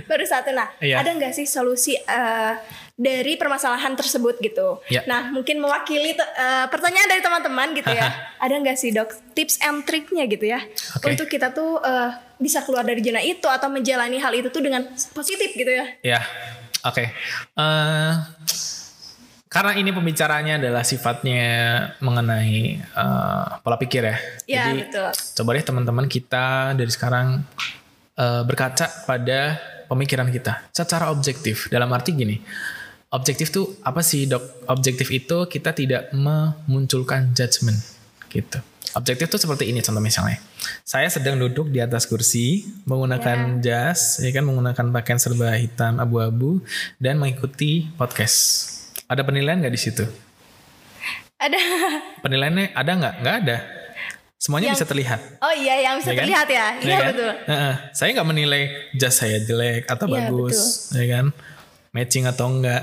baru satu. Nah Iya. ada nggak sih solusi eh, dari permasalahan tersebut gitu? Ya. Nah mungkin mewakili eh, pertanyaan dari teman-teman gitu ya. ada nggak sih dok tips and triknya gitu ya Oke. untuk kita tuh eh, bisa keluar dari zona itu atau menjalani hal itu tuh dengan positif gitu ya? Ya, oke. Eh, karena ini pembicaranya adalah sifatnya mengenai eh, pola pikir ya. Ya Jadi betul. coba deh teman-teman kita dari sekarang eh, berkaca pada pemikiran kita secara objektif. Dalam arti gini, objektif tuh apa sih dok? Objektif itu kita tidak memunculkan judgement gitu. Objektif tuh seperti ini contoh misalnya. Saya sedang duduk di atas kursi menggunakan jas, ya kan menggunakan pakaian serba hitam abu-abu dan mengikuti podcast. Ada penilaian nggak di situ? Ada. Penilaiannya ada nggak? Nggak ada. Semuanya bisa terlihat. Oh iya yang bisa Ya kan? terlihat ya. Iya Ya kan? betul. Heeh. Saya nggak menilai jas saya jelek atau Iya, bagus, ya kan? Matching atau enggak.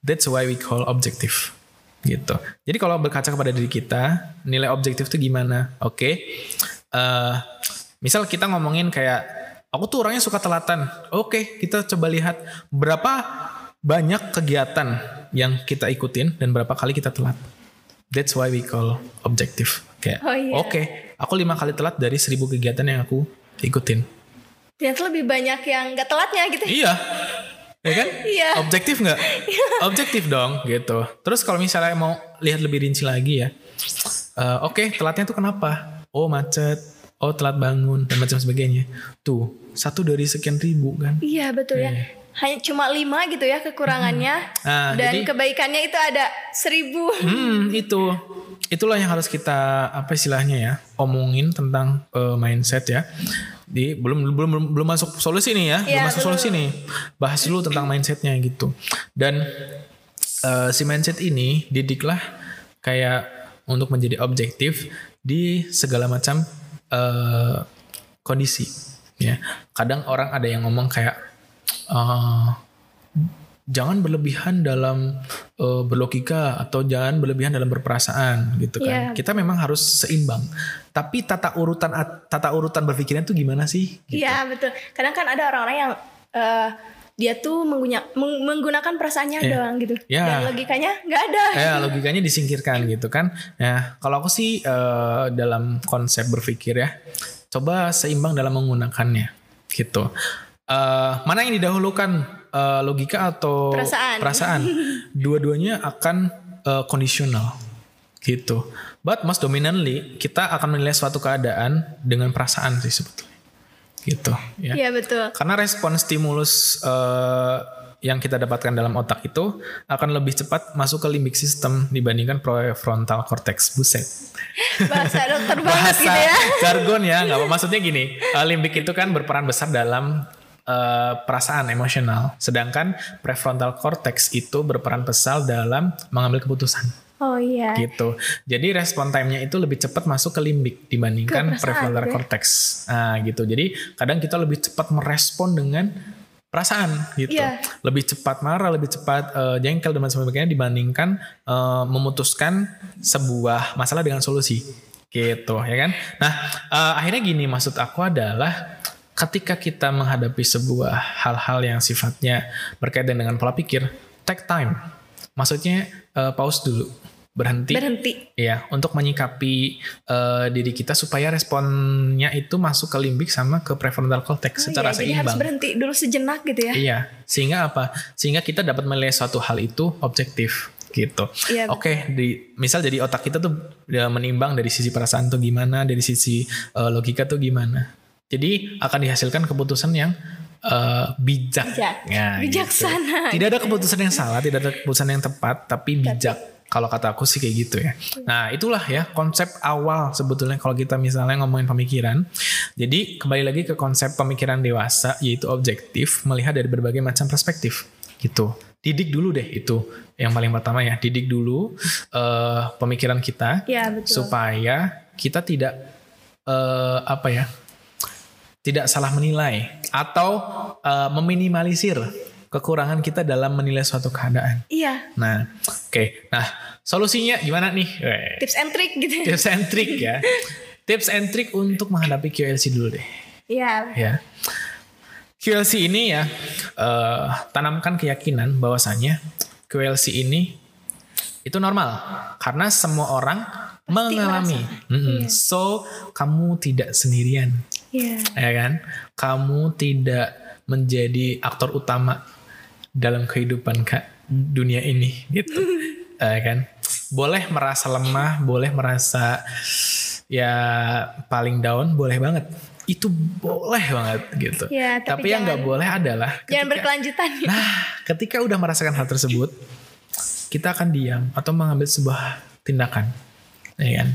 That's why we call objective. Gitu. Jadi kalau berkaca kepada diri kita, nilai objektif itu gimana? Oke. Eh, misal kita ngomongin kayak aku tuh orangnya suka telatan. Oke, kita coba lihat berapa banyak kegiatan yang kita ikutin dan berapa kali kita telat. That's why we call objective. Kayak, Oh, iya. oke, aku lima kali telat dari seribu kegiatan yang aku ikutin. Ternyata lebih banyak yang gak telatnya gitu. Iya, ya kan? Iya. Objektif nggak? Objektif dong, gitu. Terus kalau misalnya mau lihat lebih rinci lagi ya, eh, oke, telatnya tuh kenapa? Oh macet, oh telat bangun dan macam sebagainya. Tuh, satu dari sekian ribu kan? Iya betul ya. Hanya cuma lima gitu ya kekurangannya. Nah, dan jadi- kebaikannya itu ada seribu. Hmm, itu. Itulah yang harus kita apa istilahnya ya, omongin tentang eh, mindset ya. Di belum belum belum, belum masuk solusi nih ya, belum Iya, masuk solusi nih. Bahas dulu tentang mindsetnya gitu. Dan eh, si mindset ini didiklah kayak untuk menjadi objektif di segala macam eh, kondisi ya. Kadang orang ada yang ngomong kayak eh, jangan berlebihan dalam eh, berlogika atau jangan berlebihan dalam berperasaan gitu kan. Iya. Kita memang harus seimbang. Tapi tata urutan tata urutan berpikirnya tuh gimana sih? Gitu. Iya betul. Kadang kan ada orang-orang yang eh, dia tuh menggunya- meng- menggunakan perasaannya Iya. doang gitu. Iya. Dan logikanya nggak ada. Ya logikanya disingkirkan gitu kan. Ya kalau aku sih eh, dalam konsep berpikir ya, coba seimbang dalam menggunakannya gitu. Eh, mana yang didahulukan eh, logika atau Perasaan. perasaan? Dua-duanya akan eh, kondisional gitu. But most dominantly kita akan menilai suatu keadaan dengan perasaan sih sebetulnya. Gitu ya. Iya betul. Karena respon stimulus eh, yang kita dapatkan dalam otak itu akan lebih cepat masuk ke limbic system dibandingkan prefrontal cortex. Buset. Bahasa dokter banget Bahasa gitu ya. jargon ya, nggak apa maksudnya gini. limbic itu kan berperan besar dalam eh, perasaan emosional, sedangkan prefrontal cortex itu berperan besar dalam mengambil keputusan Oh iya. gitu. Jadi respon time-nya itu lebih cepat masuk ke limbik dibandingkan prefrontal ya? cortex. Nah, gitu. Jadi kadang kita lebih cepat merespon dengan perasaan gitu. Iya. Lebih cepat marah, lebih cepat eh, jengkel dan sebagainya dibandingkan eh, memutuskan sebuah masalah dengan solusi. Gitu, ya kan? Nah, eh, akhirnya gini maksud aku adalah ketika kita menghadapi sebuah hal-hal yang sifatnya berkaitan dengan pola pikir, take time. Maksudnya eh, pause dulu berhenti, Berhenti. ya untuk menyikapi eh, diri kita supaya responnya itu masuk ke limbik sama ke prefrontal cortex Oh secara iya, jadi harus seimbang. berhenti dulu sejenak gitu ya. Iya, sehingga apa? Sehingga kita dapat menilai suatu hal itu objektif gitu. Iya. Oke, di misal jadi otak kita tuh ya, menimbang dari sisi perasaan tuh gimana, dari sisi eh, logika tuh gimana. Jadi akan dihasilkan keputusan yang eh, bijak. Bijak. Ya, gitu. Bijaksana. Tidak ada keputusan yang salah, tidak ada keputusan yang tepat, tapi bijak. Kalau kata aku sih kayak gitu ya. Nah itulah ya konsep awal sebetulnya kalau kita misalnya ngomongin pemikiran. Jadi kembali lagi ke konsep pemikiran dewasa yaitu objektif melihat dari berbagai macam perspektif gitu. Didik dulu deh itu yang paling pertama ya. Didik dulu eh, pemikiran kita Iya, betul. supaya kita tidak eh, apa ya tidak salah menilai atau eh, meminimalisir kekurangan kita dalam menilai suatu keadaan. Iya, Nah, oke. Nah, solusinya gimana nih? Tips and trick gitu. ya. Tips and trick ya. Tips and trick untuk menghadapi QLC dulu deh. Iya. Ya. QLC ini ya eh, tanamkan keyakinan bahwasanya QLC ini itu normal karena semua orang mengalami. Mm-mm. Iya. So kamu tidak sendirian, Iya. ya kan? Kamu tidak menjadi aktor utama dalam kehidupan kak dunia ini, gitu, ya kan? Boleh merasa lemah, boleh merasa ya paling down, boleh banget. Itu boleh banget gitu. Iya, tapi tapi yang nggak jangan- boleh adalah Jangan ketika- berkelanjutan. Nah, ketika udah merasakan hal tersebut, kita akan diam atau mengambil sebuah tindakan, ya kan?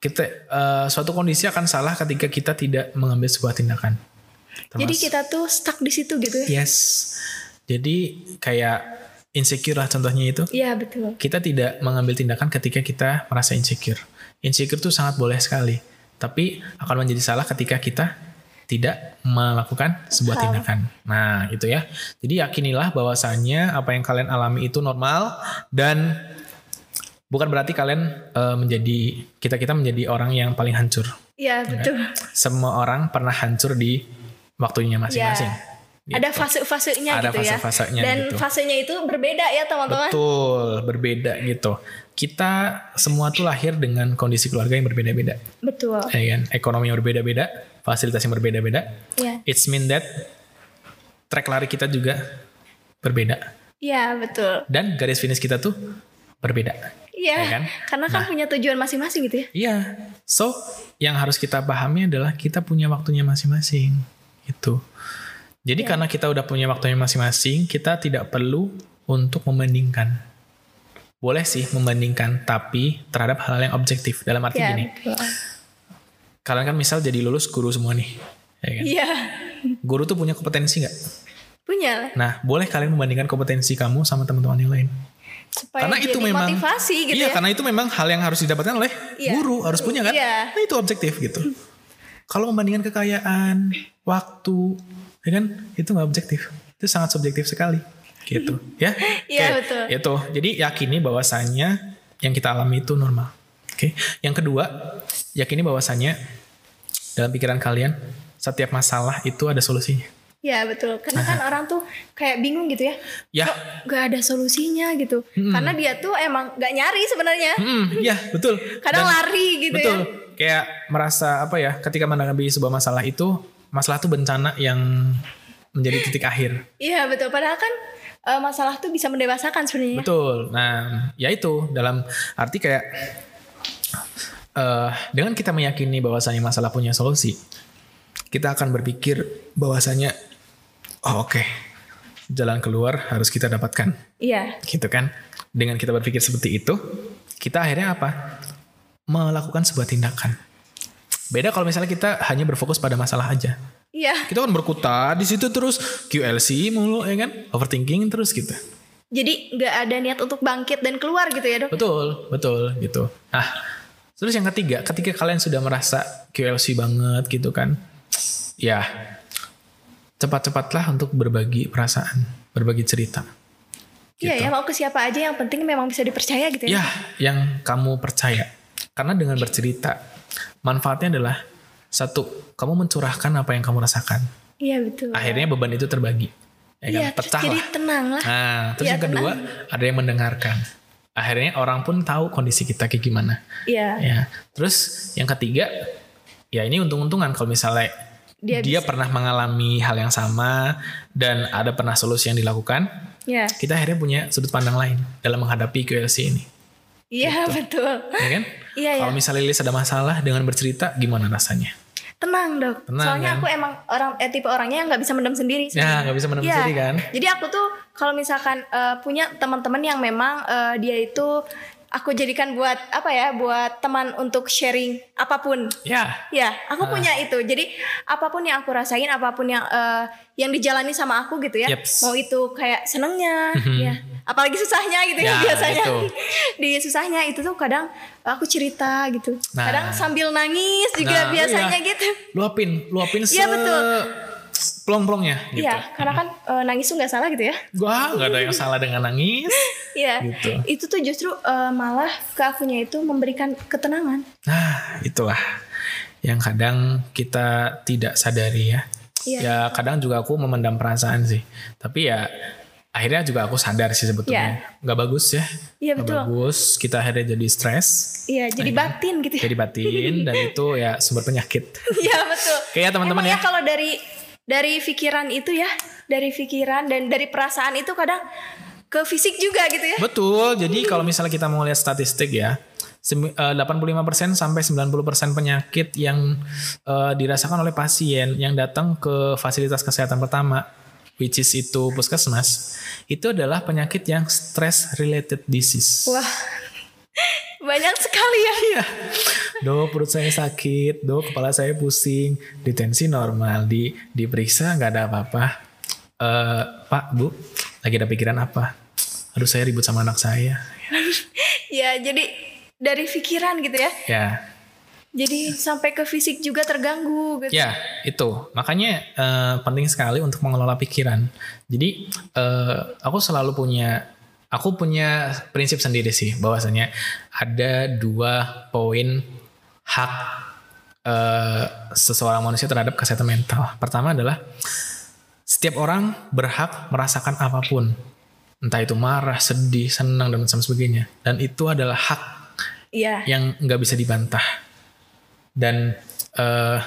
Kita eh, suatu kondisi akan salah ketika kita tidak mengambil sebuah tindakan. Jadi Termasuk- kita tuh stuck di situ gitu ya. yes. Jadi kayak insecure lah contohnya itu. Iya, betul. Kita tidak mengambil tindakan ketika kita merasa insecure. Insecure tuh sangat boleh sekali, tapi akan menjadi salah ketika kita tidak melakukan sebuah Hal. tindakan. Nah, itu ya. Jadi yakinilah bahwasannya apa yang kalian alami itu normal dan bukan berarti kalian eh, menjadi kita-kita menjadi orang yang paling hancur. Iya, betul. Semua orang pernah hancur di waktunya masing-masing. Ada fase-fasenya Ada gitu ya. fase-fasenya Dan gitu. fasenya itu berbeda ya, teman-teman. Betul, berbeda gitu. Kita semua tuh lahir dengan kondisi keluarga yang berbeda-beda. Betul. Ya kan? Ekonomi yang berbeda-beda, fasilitas yang berbeda-beda. Iya. It's mean that track lari kita juga berbeda. Iya, betul. Dan garis finish kita tuh berbeda. Iya. Ya kan? Karena kan punya tujuan masing-masing gitu ya. Iya. So, yang harus kita pahami adalah kita punya waktunya masing-masing. Gitu. Jadi karena kita udah punya waktunya masing-masing, kita tidak perlu untuk membandingkan. Boleh sih membandingkan, tapi terhadap hal yang objektif. Dalam arti Iya, gini, betul. kalian kan misal jadi lulus guru semua nih. Ya kan? Iya. Guru tuh punya kompetensi nggak? Punya. Nah, boleh kalian membandingkan kompetensi kamu sama teman-teman yang lain. Supaya karena itu memang motivasi gitu iya, ya. karena itu memang hal yang harus didapatkan oleh Iya. guru, harus punya kan? Iya. Nah, itu objektif gitu. Kalau membandingkan kekayaan, waktu, ya kan? Itu nggak objektif. Itu sangat subjektif sekali. Gitu, ya. Iya, Oke, betul. Itu. Jadi yakini bahwasannya yang kita alami itu normal. Oke. Yang kedua, yakini bahwasannya dalam pikiran kalian setiap masalah itu ada solusinya. Iya betul. Karena kan orang tuh kayak bingung gitu ya. Ya. Gak ada solusinya gitu. Karena dia tuh emang gak nyari sebenarnya. Hmm, ya betul. Kadang Dan- lari gitu betul. ya. Kayak merasa apa ya? Ketika menanggapi sebuah masalah itu, masalah itu bencana yang menjadi titik akhir. Iya betul. Padahal kan eh, masalah tuh bisa mendewasakan sebenarnya. Betul. Nah, ya itu dalam arti kayak eh dengan kita meyakini bahwasanya masalah punya solusi, kita akan berpikir bahwasanya oh oke, jalan keluar harus kita dapatkan. Iya. gitu kan dengan kita berpikir seperti itu kita akhirnya apa melakukan sebuah tindakan beda kalau misalnya kita hanya berfokus pada masalah aja Iya. kita kan berkutat di situ terus QLC mulu ya kan overthinking terus gitu Jadi nggak ada niat untuk bangkit dan keluar gitu ya dok. betul betul gitu nah terus yang ketiga ketika kalian sudah merasa QLC banget gitu kan ya cepat-cepatlah untuk berbagi perasaan berbagi cerita Iya gitu. ya mau ke siapa aja yang penting memang bisa dipercaya gitu ya. Ya, yang kamu percaya. Karena dengan bercerita, manfaatnya adalah satu, kamu mencurahkan apa yang kamu rasakan. Iya betul. Akhirnya beban itu terbagi. Ya kan? Iya terus Pecah jadi lah. tenang lah. Nah, terus Iya, yang kedua, ada yang mendengarkan. akhirnya orang pun tahu kondisi kita kayak gimana. Iya. Ya. Terus yang ketiga, ya ini untung-untungan kalau misalnya Dia dia, pernah mengalami hal yang sama dan ada pernah solusi yang dilakukan, Iya. kita akhirnya punya sudut pandang lain dalam menghadapi QLC ini, Iya, betul. ya kan? Iya, iya. Kalau misalnya Lilis ada masalah dengan bercerita, gimana rasanya? Tenang, Dok. Tenang, Soalnya kan? aku emang orang eh, tipe orangnya yang nggak bisa mendam sendiri. Ya, nggak bisa mendam Iya. sendiri kan? Jadi aku tuh kalau misalkan eh, punya teman-teman yang memang eh, dia itu aku jadikan buat apa ya, buat teman untuk sharing apa pun. Ya, Ya, aku Ah. punya itu. Jadi apa pun yang aku rasain, apa pun yang eh, yang dijalani sama aku gitu ya. Yeps. Mau itu kayak senengnya, Mhm. ya. Apalagi susahnya gitu ya, Ya, biasanya. gitu. Di susahnya itu tuh kadang aku cerita gitu. Nah. Kadang sambil nangis juga Nah, biasanya iya. gitu. luapin, luapin se Iya, betul. Plong-plongnya gitu. Iya, karena kan eh, nangis tuh nggak salah gitu ya. Gua nggak ada yang salah dengan nangis. Iya. Gitu. Itu tuh justru eh, malah ke akunya itu memberikan ketenangan. Nah, itulah yang kadang kita tidak sadari ya. Iya. Ya kadang juga aku memendam perasaan sih. Tapi ya akhirnya juga aku sadar sih sebetulnya. Nggak bagus ya. Iya, Nggak betul. bagus. Kita akhirnya jadi stres. Iya, jadi batin gitu ya. Jadi batin. dan itu ya sumber penyakit. Iya, betul. Kayak teman-teman Emang ya. kalau dari dari pikiran itu ya, dari pikiran dan dari perasaan itu kadang ke fisik juga gitu ya. Betul. Jadi kalau misalnya kita mau lihat statistik ya. semi- eh, 85% sampai 90% penyakit yang eh, dirasakan oleh pasien yang datang ke fasilitas kesehatan pertama which is itu puskesmas itu adalah penyakit yang stress related disease. Wah. Banyak sekali ya. Iya. Do perut saya sakit, do kepala saya pusing, di tensi normal, di diperiksa nggak ada apa-apa. Eh, Pak, Bu, lagi ada pikiran apa? Aduh saya ribut sama anak saya. Ya, jadi dari pikiran gitu ya. Ya, Jadi sampai ke fisik juga terganggu gitu. Ya, itu. Makanya eh, penting sekali untuk mengelola pikiran. Jadi eh, aku selalu punya aku punya prinsip sendiri sih bahwasanya ada dua poin hak eh, seseorang manusia terhadap kesehatan mental. Pertama adalah setiap orang berhak merasakan apa pun. Entah itu marah, sedih, senang dan macam sebagainya. Dan itu adalah hak Iya. yang nggak bisa dibantah. Dan eh,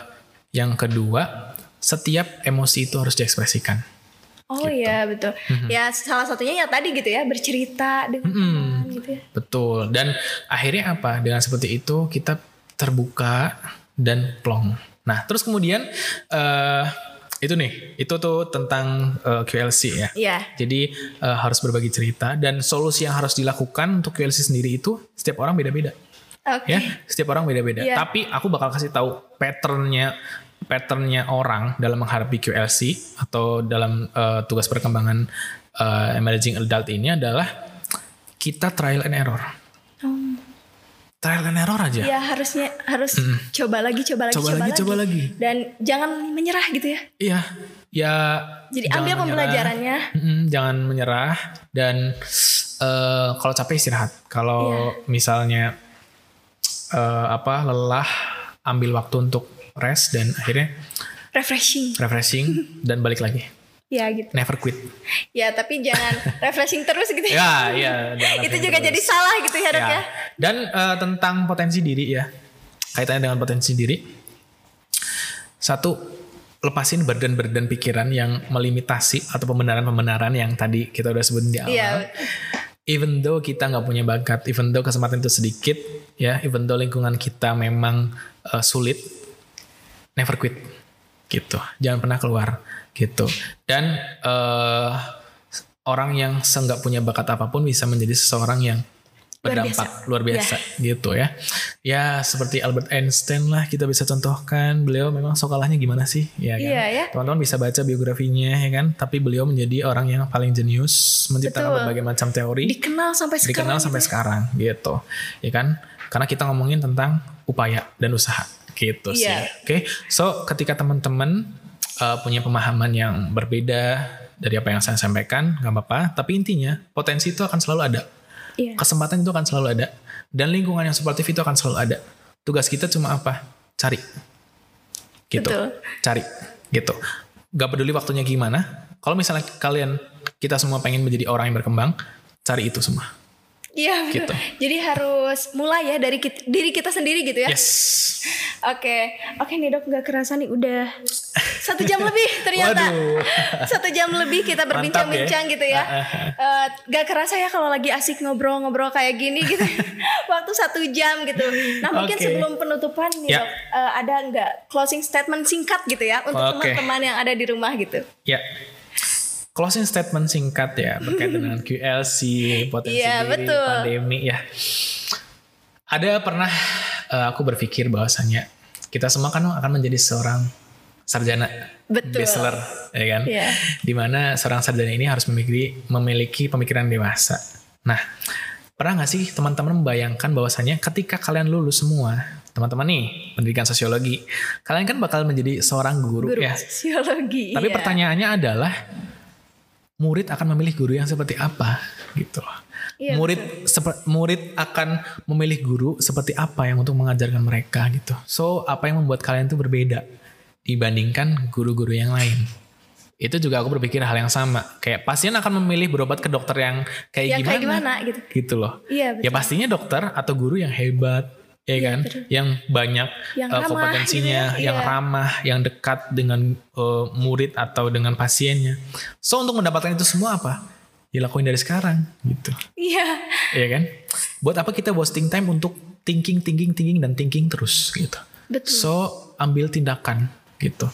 yang kedua, setiap emosi itu harus diekspresikan. Oh iya, betul. Ya salah satunya ya tadi gitu ya, bercerita dengan teman gitu ya. Betul. Dan akhirnya apa? Dengan seperti itu kita terbuka dan plong. Nah, terus kemudian eh itu nih, itu tuh tentang eh, QLC ya. Iya. Jadi eh, harus berbagi cerita dan solusi yang harus dilakukan untuk QLC sendiri itu setiap orang beda-beda. Oke. ya setiap orang beda-beda Iya. tapi aku bakal kasih tahu patternnya patternnya orang dalam menghadapi QLC atau dalam eh, tugas perkembangan eh, emerging adult ini adalah kita trial and error Oh. trial and error aja Ya harusnya harus coba lagi, coba lagi, Coba lagi, coba lagi. Dan jangan menyerah gitu ya. iya ya Jadi ambil menyerah. pembelajarannya. Mm-mm, jangan menyerah dan eh, kalau capek istirahat kalau Iya. misalnya eh, apa lelah ambil waktu untuk rest dan akhirnya Refreshing. refreshing dan balik lagi. Ya gitu. Never quit. Ya tapi jangan refreshing terus gitu ya. Ya, iya. jangan Itu juga terus. jadi salah gitu ya dok Ya. ya. Dan eh, tentang potensi diri ya. Kaitannya dengan potensi diri. Satu, lepasin berdan-berdan pikiran yang melimitasi atau pembenaran-pembenaran yang tadi kita udah sebutin di awal. Iya. Even though kita nggak punya bakat, even though kesempatan itu sedikit, ya, even though lingkungan kita memang eh, sulit, never quit, gitu. Jangan pernah keluar, gitu. Dan eh, orang yang seenggak punya bakat apa pun bisa menjadi seseorang yang Luar berdampak luar biasa, gitu ya. Ya seperti Albert Einstein lah kita bisa contohkan. Beliau memang sokalahnya gimana sih, ya kan? Iya, ya. Teman-teman bisa baca biografinya, ya kan? Tapi beliau menjadi orang yang paling jenius, menciptakan Betul. berbagai macam teori Dikenal sampai sekarang. dikenal sampai gitu ya. sekarang gitu ya kan karena kita ngomongin tentang upaya dan usaha gitu sih. Iya. oke so ketika teman-teman uh, punya pemahaman yang berbeda dari apa yang saya sampaikan nggak apa-apa. Tapi intinya potensi itu akan selalu ada. Iya. kesempatan itu akan selalu ada. Dan lingkungan yang suportif itu akan selalu ada. Tugas kita cuma apa? Cari. Gitu. Betul. cari. Gitu. Gak peduli waktunya gimana. Kalau misalnya kalian kita semua pengen menjadi orang yang berkembang cari itu semua Iya betul. Gitu. Jadi harus mulai ya dari kit- diri kita sendiri gitu ya. Yes. Oke, oke nih dok nggak kerasa nih udah satu jam lebih ternyata. Waduh. Satu jam lebih kita berbincang-bincang gitu ya. Eh, gak kerasa ya kalau lagi asik ngobrol-ngobrol kayak gini gitu. Waktu satu jam gitu. Nah mungkin Oke. sebelum penutupan nih Ya. dok, eh, ada nggak closing statement singkat gitu ya untuk teman-teman yang ada di rumah gitu. Ya. Closing statement singkat ya berkaitan dengan QLC, potensi Iya, diri, betul. pandemi ya. Ada pernah eh, aku berpikir bahwasanya kita semua kan akan menjadi seorang sarjana Betul. bachelor ya kan Iya. di mana seorang sarjana ini harus memiliki memiliki pemikiran dewasa nah pernah nggak sih teman-teman membayangkan bahwasanya ketika kalian lulus semua teman-teman nih pendidikan sosiologi kalian kan bakal menjadi seorang guru, Guru ya sosiologi. tapi iya. pertanyaannya adalah murid akan memilih guru yang seperti apa gitu Iya, murid murid akan memilih guru seperti apa yang untuk mengajarkan mereka gitu. So, apa yang membuat kalian tuh berbeda dibandingkan guru-guru yang lain? Itu juga aku berpikir hal yang sama. Kayak pasien akan memilih berobat ke dokter yang kayak Yang gimana? kayak gimana gitu. Gitu loh. Iya betul. Ya pastinya dokter atau guru yang hebat, ya kan? Yang banyak Yang uh, ramah kompetensinya, gitu ya, yang iya. ramah, yang dekat dengan uh, murid atau dengan pasiennya. So untuk mendapatkan itu semua apa? Dilakuin dari sekarang gitu. Iya. Iya kan? Buat apa kita wasting time untuk thinking, thinking, thinking dan thinking terus gitu. Betul. So ambil tindakan gitu.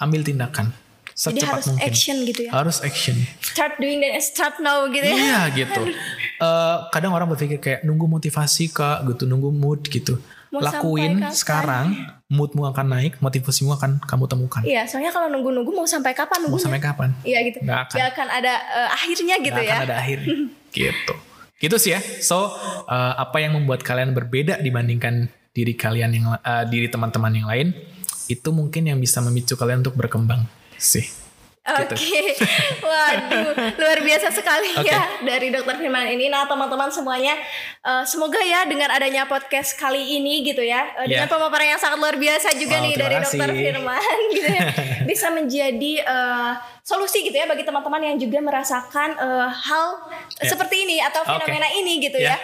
Ambil tindakan Jadi secepat harus mungkin. action gitu ya. Harus action. Start doing dan start now gitu ya. Iya gitu. Eh, kadang orang berpikir kayak nunggu motivasi kak gitu, nunggu mood gitu. Mau Lakuin sekarang, moodmu akan naik, motivasimu akan kamu temukan. Iya, soalnya kalau nunggu-nunggu mau sampai kapan Mau nunggunya? sampai kapan? Iya gitu. Nggak akan. Akan ada eh, akhirnya gitu Nggak ya. akan ada akhir. gitu. Gitu sih ya. So eh, apa yang membuat kalian berbeda dibandingkan diri kalian yang eh, diri teman-teman yang lain itu mungkin yang bisa memicu kalian untuk berkembang sih. Oke, gitu. waduh, luar biasa sekali Oke. ya dari Dokter Firman ini. Nah teman-teman semuanya, eh, semoga ya dengan adanya podcast kali ini gitu ya, eh, dengan Ya. pemaparan yang sangat luar biasa juga Wow, nih dari kasih. Dokter Firman gitu ya, bisa menjadi eh, solusi gitu ya bagi teman-teman yang juga merasakan eh, hal Ya. seperti ini atau Oke. fenomena ini gitu Ya. ya,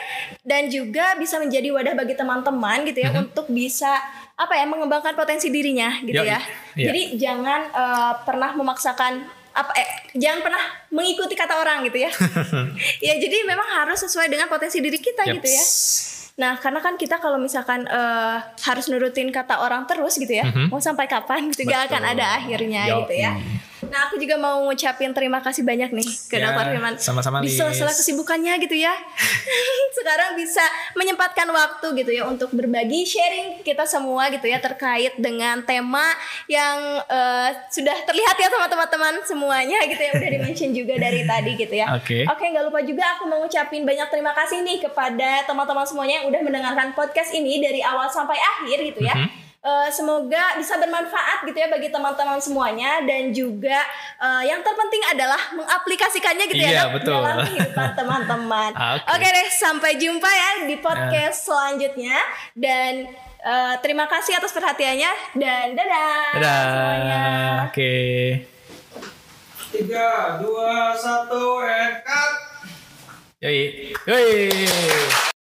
dan juga bisa menjadi wadah bagi teman-teman gitu ya untuk bisa apa ya mengembangkan potensi dirinya gitu Yoi. ya. Iya. Jadi jangan eh, pernah memaksakan apa eh jangan pernah mengikuti kata orang gitu ya. ya jadi memang harus sesuai dengan potensi diri kita gitu ya. Nah, karena kan kita kalau misalkan eh, harus nurutin kata orang terus gitu ya, Mhm. mau sampai kapan gitu gak akan ada akhirnya Yoi. gitu ya. Nah, aku juga mau ngucapin terima kasih banyak nih ke Ya, Dokter Firman. sama-sama, Di sela-sela kesibukannya gitu ya. Sekarang bisa menyempatkan waktu gitu ya untuk berbagi sharing kita semua gitu ya terkait dengan tema yang eh, sudah terlihat ya sama teman-teman semuanya gitu ya udah di-mention juga dari tadi gitu ya. Oke. Oke, nggak lupa juga aku mau ngucapin banyak terima kasih nih kepada teman-teman semuanya yang udah mendengarkan podcast ini dari awal sampai akhir gitu ya. Mhm. Eh, semoga bisa bermanfaat gitu ya bagi teman-teman semuanya dan juga eh, yang terpenting adalah mengaplikasikannya gitu Iya, ya betul. dalam kehidupan teman-teman. Oke. Oke deh, sampai jumpa ya di podcast selanjutnya dan eh, terima kasih atas perhatiannya dan dadah, Dadah. semuanya. Oke. Tiga, dua, satu, and cut. Yoi. Yoi.